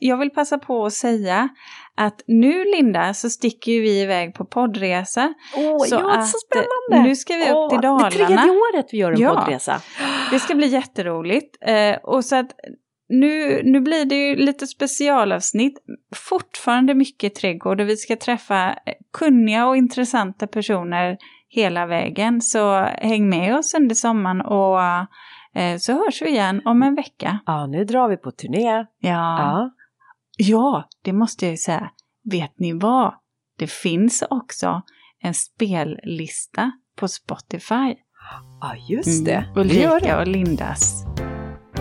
[SPEAKER 1] jag vill passa på att säga att nu Linda så sticker ju vi iväg på poddresa.
[SPEAKER 2] Åh,
[SPEAKER 1] Så
[SPEAKER 2] ja
[SPEAKER 1] att,
[SPEAKER 2] så
[SPEAKER 1] eh,
[SPEAKER 2] spännande!
[SPEAKER 1] nu ska vi upp till
[SPEAKER 2] Åh, Det är tredje
[SPEAKER 1] Dalarna.
[SPEAKER 2] året vi gör en
[SPEAKER 1] Ja.
[SPEAKER 2] poddresa.
[SPEAKER 1] Det ska bli jätteroligt. Eh, och så att nu, nu blir det ju lite specialavsnitt. Fortfarande mycket trädgård och vi ska träffa kunniga och intressanta personer hela vägen. Så häng med oss under sommaren och eh, så hörs vi igen om en vecka.
[SPEAKER 2] Ja, nu drar vi på turné.
[SPEAKER 1] Ja.
[SPEAKER 2] Ja.
[SPEAKER 1] Ja, det måste jag ju säga. Vet ni vad? Det finns också en spellista på Spotify.
[SPEAKER 2] Ja, just det.
[SPEAKER 1] Mm.
[SPEAKER 2] Vi gör
[SPEAKER 1] Ulrika
[SPEAKER 2] det.
[SPEAKER 1] och Lindas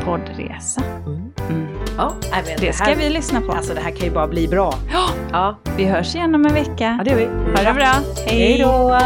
[SPEAKER 1] poddresa.
[SPEAKER 2] Mm.
[SPEAKER 1] Mm.
[SPEAKER 2] Ja, men
[SPEAKER 1] Det ska
[SPEAKER 2] här,
[SPEAKER 1] vi lyssna på.
[SPEAKER 2] Alltså det här kan ju bara bli bra.
[SPEAKER 1] Ja,
[SPEAKER 2] Ja,
[SPEAKER 1] vi hörs igen om en vecka.
[SPEAKER 2] ja det gör vi.
[SPEAKER 1] Ha det bra.
[SPEAKER 2] Hej då!